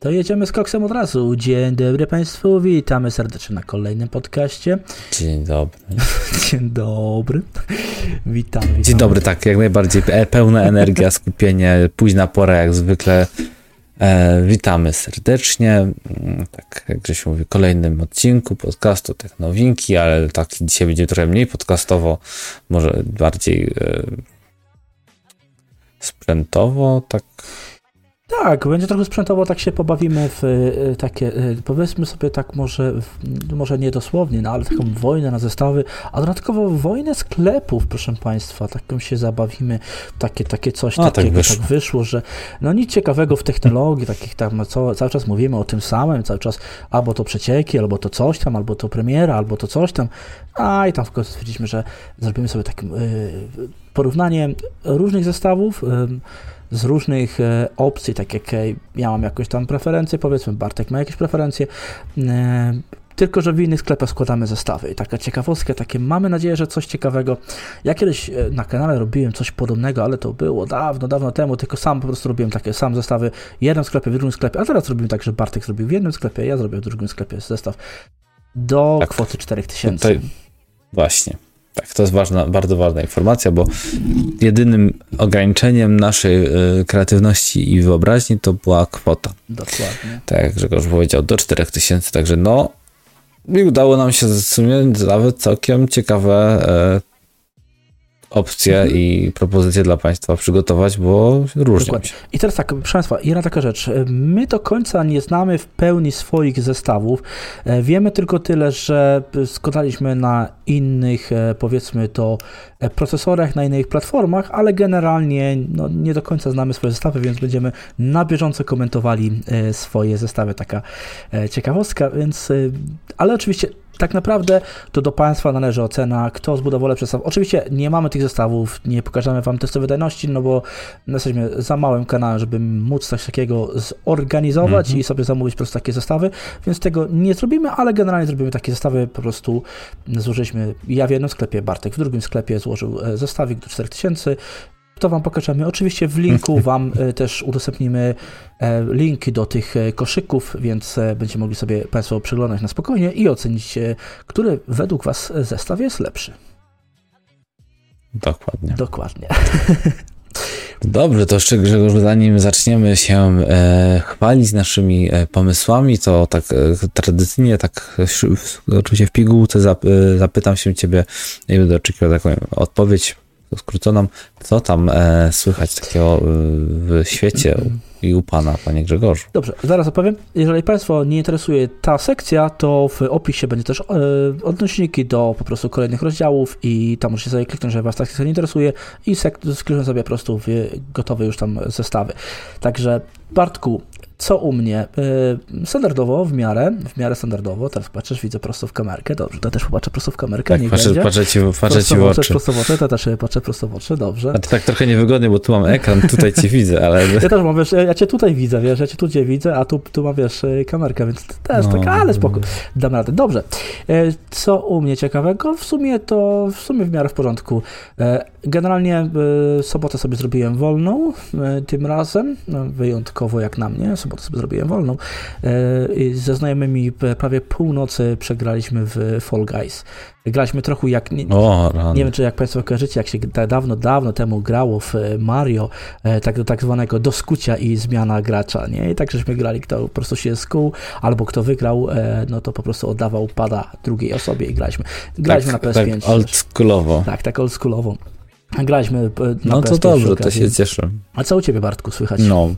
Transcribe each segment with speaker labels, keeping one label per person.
Speaker 1: To jedziemy z koksem od razu. Dzień dobry Państwu, witamy serdecznie na kolejnym podcaście.
Speaker 2: Dzień dobry.
Speaker 1: Dzień dobry. Witamy, witamy.
Speaker 2: Dzień dobry, tak, jak najbardziej. E, pełna energia, skupienie, późna pora jak zwykle. E, witamy serdecznie. Mm, Tak, jak Grzesiu mówi, w kolejnym odcinku podcastu Technowinki, ale tak dzisiaj będzie trochę mniej podcastowo, może bardziej e, sprzętowo, tak.
Speaker 1: Tak, będzie trochę sprzętowo, tak się pobawimy w y, takie, y, powiedzmy sobie tak może, w, może nie dosłownie, no ale taką wojnę na zestawy, a dodatkowo wojnę sklepów, proszę Państwa, taką się zabawimy, takie, takie coś
Speaker 2: A, tak
Speaker 1: takiego
Speaker 2: wyszło.
Speaker 1: tak wyszło, że no nic ciekawego w technologii, takich tam, no co, cały czas mówimy o tym samym, cały czas albo to przecieki, albo to coś tam, albo to premiera, albo to coś tam, a i tam w końcu stwierdziliśmy, że zrobimy sobie takie y, porównanie różnych zestawów, y, z różnych e, opcji, tak jak e, ja mam jakąś tam preferencję, powiedzmy Bartek ma jakieś preferencje, e, tylko że w innych sklepach składamy zestawy. I taka ciekawostka, takie mamy nadzieję, że coś ciekawego. Ja kiedyś na kanale robiłem coś podobnego, ale to było dawno, dawno temu, tylko sam po prostu robiłem takie sam zestawy w jednym sklepie, w drugim sklepie, a teraz robimy tak, że Bartek zrobił w jednym sklepie, ja zrobię w drugim sklepie zestaw do
Speaker 2: Tak.
Speaker 1: kwoty 4000.
Speaker 2: Tutaj- Właśnie. Tak, to jest ważna, bardzo ważna informacja, bo jedynym ograniczeniem naszej e, kreatywności i wyobraźni to była kwota.
Speaker 1: Dokładnie.
Speaker 2: tak jak Grzegorz powiedział, do 4000, także no i udało nam się w sumie nawet całkiem ciekawe opcje i propozycje dla Państwa przygotować, bo różnie
Speaker 1: Dokładnie. I teraz tak, proszę Państwa, jedna taka rzecz. My do końca nie znamy w pełni swoich zestawów. E, Wiemy tylko tyle, że składaliśmy na innych, e, powiedzmy to, e, procesorach, na innych platformach, ale generalnie no, nie do końca znamy swoje zestawy, więc będziemy na bieżąco komentowali swoje zestawy. Taka ciekawostka, więc, ale oczywiście tak naprawdę to do Państwa należy ocena, kto zbudował lepszy zestaw. Oczywiście nie mamy tych zestawów, nie pokażemy Wam testu wydajności, no bo jesteśmy za małym kanałem, żeby móc coś takiego zorganizować
Speaker 2: Mhm.
Speaker 1: i sobie zamówić po prostu takie zestawy, więc tego nie zrobimy, ale generalnie zrobimy takie zestawy, po prostu złożyliśmy, ja w jednym sklepie, Bartek w drugim sklepie złożył e, zestawik do 4000, to Wam pokażemy. Oczywiście w linku Wam e, też udostępnimy e, linki do tych e, koszyków, więc będziecie mogli sobie Państwo przeglądać na spokojnie i ocenić, który według Was zestaw jest lepszy.
Speaker 2: Dokładnie.
Speaker 1: Dokładnie.
Speaker 2: Dobrze, to jeszcze Grzegorz, zanim zaczniemy się e, chwalić naszymi e, pomysłami, to tak e, tradycyjnie, tak w- oczywiście w pigułce zap, zapytam się Ciebie i będę oczekiwał taką odpowiedź skróconą. Co tam e, słychać takiego e, w świecie i u Pana, Panie Grzegorzu?
Speaker 1: Dobrze, zaraz opowiem. Jeżeli Państwa nie interesuje ta sekcja, to w opisie będzie też e, odnośniki do po prostu kolejnych rozdziałów i tam możecie sobie kliknąć, że Was ta sekcja nie interesuje i sek- sobie po prostu w gotowe już tam zestawy. Także Bartku, co u mnie? E, standardowo, w miarę, w miarę standardowo, teraz patrzysz, widzę prosto w kamerkę, dobrze, to też popatrzę prosto w kamerkę,
Speaker 2: Tak, patrzę,
Speaker 1: będzie.
Speaker 2: patrzę, ci, patrzę ci w oczy.
Speaker 1: prosto w oczy, to też patrzę prosto w oczy, dobrze.
Speaker 2: A to tak trochę niewygodnie, bo tu mam ekran, tutaj Cię widzę, ale...
Speaker 1: Ja też mam, wiesz, ja cię tutaj widzę, wiesz, ja cię tu cię widzę, a tu, tu mam, wiesz, y, kamerkę, więc też
Speaker 2: No.
Speaker 1: tak, ale spoko, dam radę. Dobrze, E, co u mnie ciekawego? W sumie to, w sumie w miarę w porządku. Generalnie sobotę sobie zrobiłem wolną tym razem, no, wyjątkowo jak na mnie, sobotę sobie zrobiłem wolną. E, Ze znajomymi prawie północy przegraliśmy w Fall Guys. Graliśmy trochę jak... Nie,
Speaker 2: O,
Speaker 1: nie wiem, czy jak Państwo kojarzycie, jak się da- dawno, dawno temu grało w Mario, e, tak do tak zwanego doskucia i zmiana gracza, nie? I tak żeśmy grali, kto po prostu się skuł, albo kto wygrał, e, no to po prostu oddawał pada drugiej osobie i graliśmy. Graliśmy
Speaker 2: tak,
Speaker 1: na PS5.
Speaker 2: Tak oldschoolowo.
Speaker 1: tak, tak oldschoolową. Graliśmy na
Speaker 2: No to
Speaker 1: PS5
Speaker 2: dobrze, to się cieszę.
Speaker 1: A co u Ciebie, Bartku, słychać?
Speaker 2: No.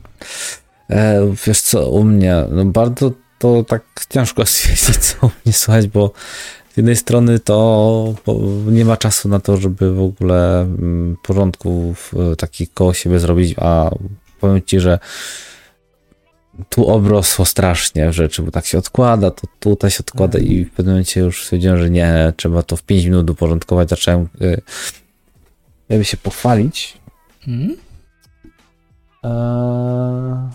Speaker 2: E, wiesz co, u mnie, no bardzo to tak ciężko stwierdzić, co u mnie słuchać, bo z jednej strony to nie ma czasu na to, żeby w ogóle mm, porządków e, takich koło siebie zrobić, a powiem ci, że tu obrosło strasznie rzeczy, bo tak się odkłada, to tutaj się odkłada i w pewnym momencie już stwierdziłem, że nie, trzeba to w 5 minut uporządkować, zacząłem e, jakby się pochwalić,
Speaker 1: Hmm?
Speaker 2: Eee,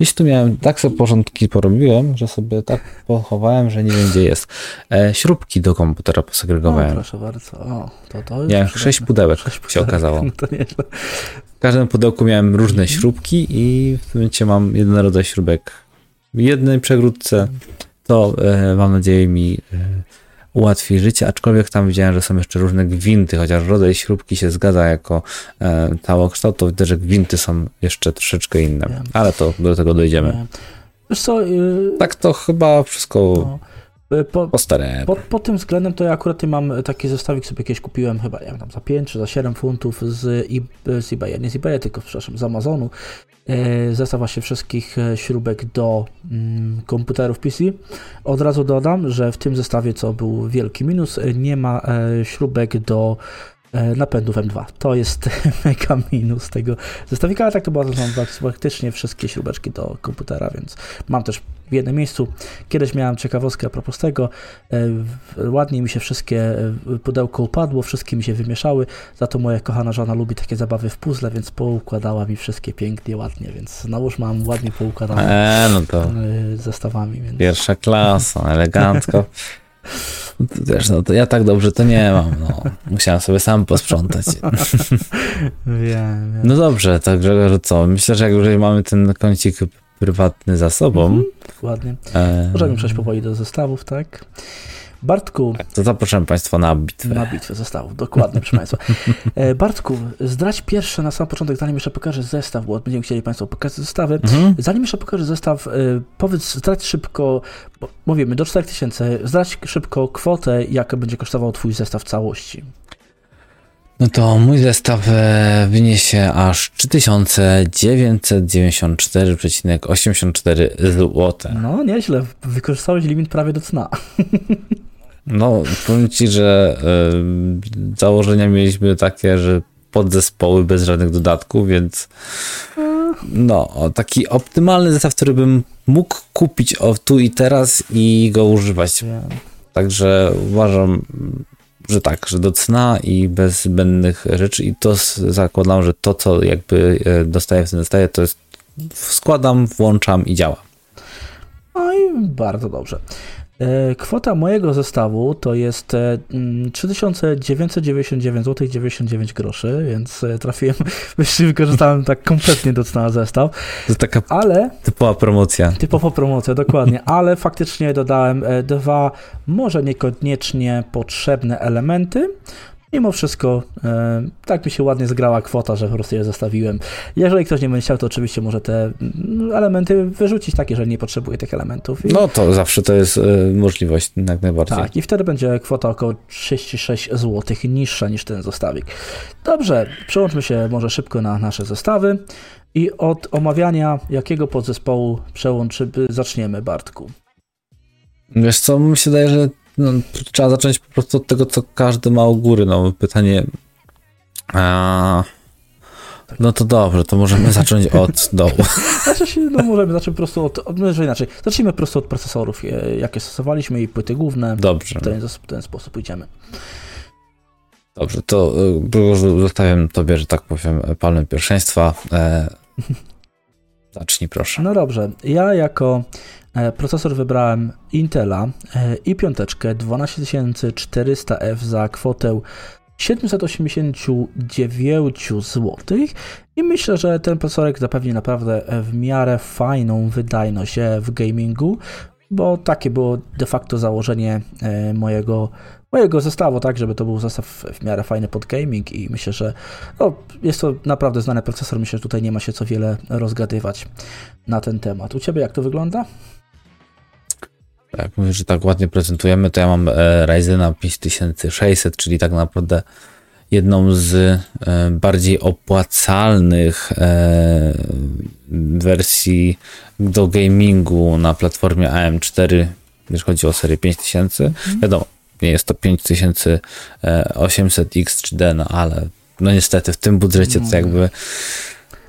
Speaker 2: Gdzieś tu miałem, tak sobie porządki porobiłem, że sobie tak pochowałem, że nie wiem gdzie jest. E, śrubki do komputera
Speaker 1: O,
Speaker 2: posegregowałem.
Speaker 1: proszę bardzo. O, to, to jest
Speaker 2: Miałem sześć pudełek,
Speaker 1: Sześć
Speaker 2: się
Speaker 1: pudełek.
Speaker 2: okazało.
Speaker 1: To nieźle.
Speaker 2: W każdym pudełku miałem różne śrubki i w tym momencie mam jeden rodzaj śrubek w jednej przegródce. To e, mam nadzieję mi e, ułatwi życie, aczkolwiek tam widziałem, że są jeszcze różne gwinty, chociaż rodzaj śrubki się zgadza jako e, całokształt, to widzę, że gwinty są jeszcze troszeczkę inne, ale to do tego dojdziemy.
Speaker 1: Wiesz co, yy,
Speaker 2: Tak to chyba wszystko
Speaker 1: no, y, po,
Speaker 2: po.
Speaker 1: Pod, pod tym względem to ja akurat mam taki zestawik sobie kiedyś kupiłem chyba, nie wiem, tam za 5 czy za 7 funtów z, e- z eBaya, nie z eBaya, tylko przepraszam, z Amazonu. E, Zestaw właśnie wszystkich e, śrubek do mm, komputerów PC. Od razu dodam, że w tym zestawie, co był wielki minus, e, nie ma e, śrubek do e, napędów M2. To jest mega minus tego zestawika, ale tak to są praktycznie wszystkie śrubeczki do komputera, więc mam też w jednym miejscu. Kiedyś miałem ciekawostkę a propos tego, e, ładnie mi się wszystkie e, pudełko upadło, wszystkie mi się wymieszały, za to moja kochana żona lubi takie zabawy w puzzle, więc poukładała mi wszystkie pięknie, ładnie, więc nałóż mam ładnie poukładane
Speaker 2: E, no to
Speaker 1: e, zestawami, więc
Speaker 2: pierwsza klasa, elegancko. Wiesz, no to ja tak dobrze to nie mam, no. Musiałem sobie sam posprzątać.
Speaker 1: wiem.
Speaker 2: No dobrze, tak Grzegorz, co? Myślę, że jak już mamy ten kącik prywatny za sobą,
Speaker 1: Mhm, Ładnie.
Speaker 2: e,
Speaker 1: Możemy przejść powoli do zestawów, tak? Bartku,
Speaker 2: to zapraszam Państwa na bitwę.
Speaker 1: Na bitwę zestawów, dokładnie, proszę Państwa. E, Bartku, zdradź pierwsze na sam początek, zanim jeszcze pokażę zestaw, bo będziemy chcieli Państwu pokazać zestawy.
Speaker 2: Mhm.
Speaker 1: Zanim jeszcze pokażę zestaw, e, powiedz, zdradź szybko, mówimy do 4000, zdradź szybko kwotę, jaka będzie kosztował Twój zestaw całości.
Speaker 2: No to mój zestaw e, wyniesie aż 3994,84 zł.
Speaker 1: No, nieźle, wykorzystałeś limit prawie do cna.
Speaker 2: No, powiem Ci, że e, założenia mieliśmy takie, że podzespoły bez żadnych dodatków, więc no, taki optymalny zestaw, który bym mógł kupić o tu i teraz i go używać. Także uważam, że tak, że do cna i bez zbędnych rzeczy i to zakładam, że to, co jakby e, dostaję w tym zestawie, to jest składam, włączam i działa.
Speaker 1: No i bardzo dobrze. E, Kwota mojego zestawu to jest e, mm, 3999 zł 99 groszy, więc e, trafiłem, jeszcze wykorzystałem tak kompletnie do cna zestaw,
Speaker 2: To taka
Speaker 1: ale
Speaker 2: typowa promocja.
Speaker 1: typowo promocja, dokładnie, ale faktycznie dodałem e, dwa może niekoniecznie potrzebne elementy. Mimo wszystko, e, tak mi się ładnie zgrała kwota, że po prostu je zostawiłem. Jeżeli ktoś nie będzie chciał, to oczywiście może te mm, elementy wyrzucić, takie, że nie potrzebuje tych elementów. I-
Speaker 2: No to zawsze to jest e, możliwość, jak najbardziej.
Speaker 1: tak, i wtedy będzie kwota około 36 zł niższa niż ten zestawik. Dobrze, przełączmy się może szybko na nasze zestawy i od omawiania jakiego podzespołu przełączy, zaczniemy, Bartku.
Speaker 2: Wiesz co, mi się wydaje, że no, trzeba zacząć po prostu od tego, co każdy ma u góry. No pytanie... A... No to dobrze, to możemy zacząć od dołu.
Speaker 1: Znaczy się, no możemy zacząć po prostu od, może inaczej, zacznijmy po prostu od procesorów, e, jakie stosowaliśmy i płyty główne.
Speaker 2: Dobrze.
Speaker 1: W ten, w ten sposób idziemy.
Speaker 2: Dobrze, to Grzegorzu, zostawiam tobie, że tak powiem, palmę pierwszeństwa. E, zacznij proszę.
Speaker 1: No dobrze, ja jako e, procesor wybrałem Intela e, i piąteczkę 12400F za kwotę 789 zł i myślę, że ten procesorek zapewni naprawdę e, w miarę fajną wydajność e, w gamingu, bo takie było de facto założenie e, mojego, mojego zestawu, tak, żeby to był zestaw w miarę fajny pod gaming i myślę, że no, jest to naprawdę znany procesor, myślę, że tutaj nie ma się co wiele rozgadywać na ten temat. U Ciebie jak to wygląda?
Speaker 2: Jak mówisz, że tak ładnie prezentujemy, to ja mam e, Ryzena 5600, czyli tak naprawdę jedną z e, bardziej opłacalnych e, wersji do gamingu na platformie AM4, jeżeli chodzi o serię 5000. Wiadomo, nie jest to 5800X czy D, no ale no niestety w tym budżecie to jakby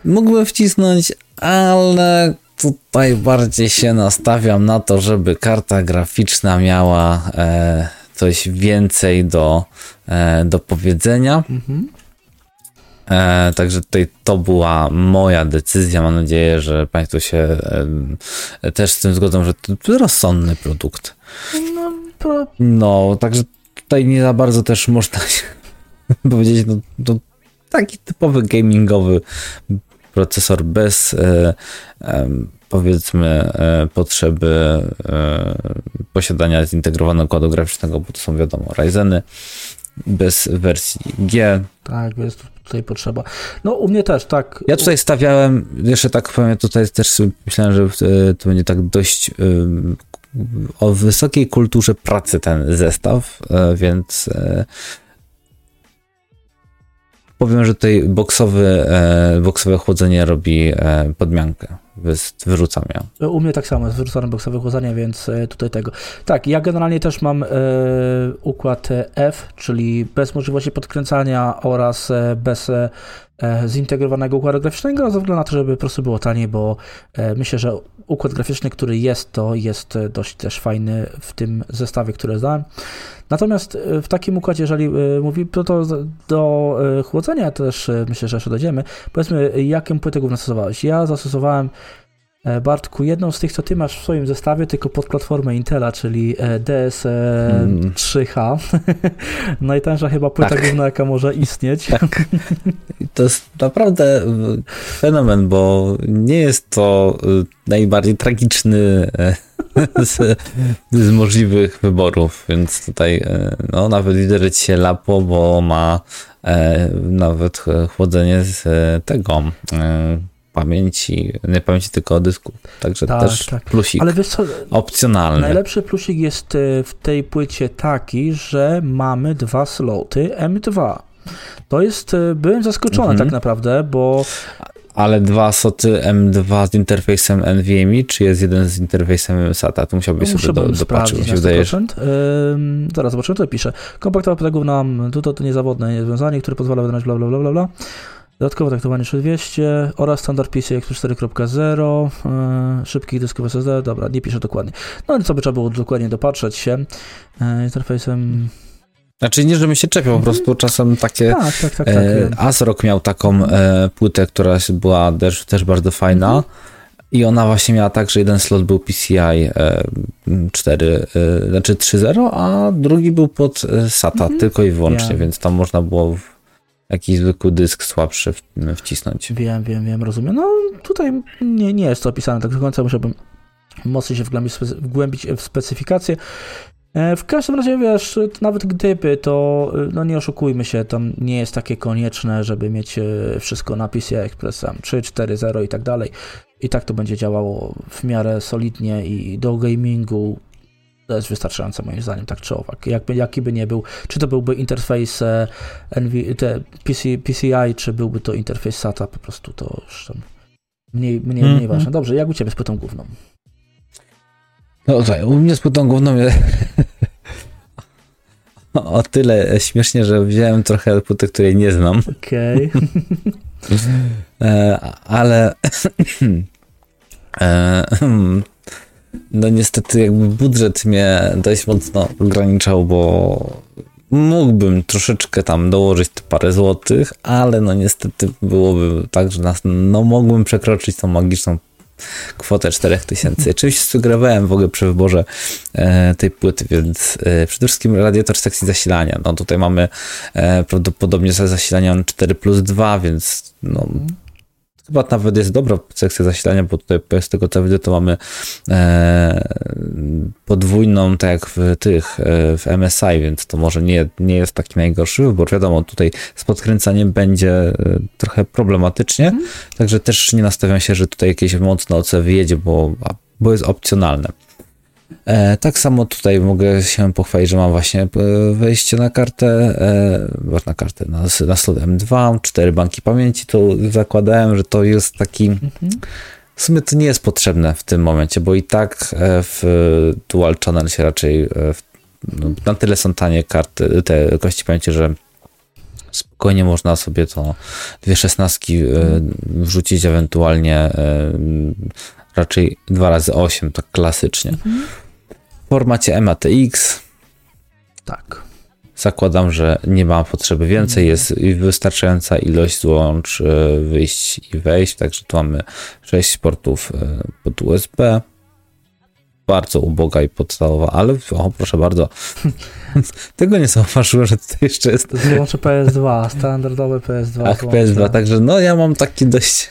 Speaker 2: mógłbym wcisnąć, ale tutaj bardziej się nastawiam na to, żeby karta graficzna miała e, coś więcej do, e, do powiedzenia.
Speaker 1: Mhm.
Speaker 2: E, także tutaj to była moja decyzja. Mam nadzieję, że Państwo się e, też z tym zgodzą, że to rozsądny produkt. No, pro... no także tutaj nie za bardzo też można powiedzieć, no, no taki typowy gamingowy procesor bez e, powiedzmy e, potrzeby e, posiadania zintegrowanego układu graficznego, bo to są wiadomo Ryzeny bez wersji G.
Speaker 1: Tak, jest tutaj potrzeba. No u mnie też, tak.
Speaker 2: Ja tutaj stawiałem, jeszcze tak powiem, tutaj też myślałem, że to będzie tak dość o wysokiej kulturze pracy ten zestaw, więc powiem, że tutaj boksowy, boksowe chłodzenie robi podmiankę wyrzucam ja.
Speaker 1: U mnie tak samo, jest wyrzucane boksowe chłodzenie, więc e, tutaj tego. Tak, ja generalnie też mam e, układ F, czyli bez możliwości podkręcania oraz e, bez e, zintegrowanego układu graficznego, ze względu na to, żeby po prostu było taniej, bo e, myślę, że układ graficzny, który jest, to jest e, dość też fajny w tym zestawie, który zdałem. Natomiast w takim układzie, jeżeli mówi to, to do chłodzenia też myślę, że jeszcze dojdziemy. Powiedzmy, jaką płytę główną stosowałeś? Ja zastosowałem E, Bartku, jedną z tych, co ty masz w swoim zestawie, tylko pod platformę Intela, czyli DS3H. Mm. Najtańsza chyba płyta tak. główna, jaka może istnieć. Tak.
Speaker 2: To jest naprawdę fenomen, bo nie jest to najbardziej tragiczny e, z, z możliwych wyborów, więc tutaj e, no, nawet lider się lapo, bo ma e, nawet chłodzenie z tego e, pamięci, nie pamięci tylko dysku. Także tak, też tak. plusik. Ale wiesz co, opcjonalny.
Speaker 1: Najlepszy plusik jest e, w tej płycie taki, że mamy dwa sloty M2. To jest, e, byłem zaskoczony mhm. tak naprawdę, bo
Speaker 2: ale dwa soty M2 z interfejsem NVMe, czy jest jeden z interfejsem SATA? Tu musiałbyś sobie do, dopatrzyć, mi się wydaje. Yy,
Speaker 1: zaraz zobaczymy, co pisze. Kompaktowa pedagog nam, to, to niezawodne rozwiązanie, które pozwala wydać bla bla bla bla bla. Dodatkowo traktowanie 3200 oraz standard PCI 4.0, yy, szybkich dysków SSD, dobra, nie piszę dokładnie. No ale co by trzeba było dokładnie dopatrzeć się yy, interfejsem
Speaker 2: znaczy nie, żebym się czepiał, po prostu czasem takie... Tak, tak, tak. tak e, ASRock miał taką e, płytę, która była też, też bardzo fajna mhm. i ona właśnie miała tak, że jeden slot był PCI e, 4, e, znaczy 3.0, a drugi był pod e, SATA mhm. tylko i wyłącznie, więc tam można było jakiś zwykły dysk słabszy wcisnąć.
Speaker 1: Wiem, wiem, wiem, rozumiem. No tutaj nie, nie jest to opisane tak do końca, musiałbym mocniej się wgłębić, wgłębić w specyfikację. E, w każdym razie, wiesz, nawet gdyby, to no nie oszukujmy się, tam nie jest takie konieczne, żeby mieć e, wszystko na PCI Express tam 3, 4, 0 i tak dalej. I tak to będzie działało w miarę solidnie i do gamingu to jest wystarczające moim zdaniem, tak czy owak. Jakby, jaki by nie był, czy to byłby interfejs e, NV, te PC, PCI, czy byłby to interfejs SATA, po prostu to już tam mniej, mniej, mm -hmm. mniej ważne. Dobrze, jak u Ciebie z płytą główną?
Speaker 2: No tak, u mnie z płytą główną o tyle śmiesznie, że wziąłem trochę płyty, której nie znam.
Speaker 1: Okej. Okay.
Speaker 2: E, ale e, hmm, no niestety jakby budżet mnie dość mocno ograniczał, bo mógłbym troszeczkę tam dołożyć parę złotych, ale no niestety byłoby tak, że nas, no mógłbym przekroczyć tą magiczną kwotę 4000. Czymś sugerowałem w ogóle przy wyborze e, tej płyty, więc e, przede wszystkim radiator sekcji zasilania. No tutaj mamy e, prawdopodobnie zasilania 4 plus 2, więc no, Chyba nawet jest dobra sekcja zasilania, bo tutaj z tego co widzę, to mamy e, podwójną, tak jak w tych, e, w MSI, więc to może nie, nie jest taki najgorszy wybór. Wiadomo, tutaj z podkręcaniem będzie e, trochę problematycznie, mm. także też nie nastawiam się, że tutaj jakieś mocno OC wyjedzie, bo, bo jest opcjonalne. E, tak samo tutaj mogę się pochwalić, że mam właśnie e, wejście na kartę, e, na kartę, na, na slot M2, cztery banki pamięci, to zakładałem, że to jest taki, mhm. w sumie to nie jest potrzebne w tym momencie, bo i tak w dual channel się raczej, no, na tyle są tanie karty, te kości pamięci, że spokojnie można sobie to dwie szesnastki wrzucić, ewentualnie raczej 2 razy 8 tak klasycznie. Mhm. W formacie MATX.
Speaker 1: Tak.
Speaker 2: zakładam, że nie ma potrzeby więcej, jest wystarczająca ilość złącz, e, wyjść i wejść, także tu mamy 6 portów e, pod USB, bardzo uboga i podstawowa, ale o, proszę bardzo. Tego nie zauważyłem, że tutaj jeszcze jest.
Speaker 1: Złącze PS2, standardowe PS2.
Speaker 2: Ach, PS2, także no ja mam taki dość.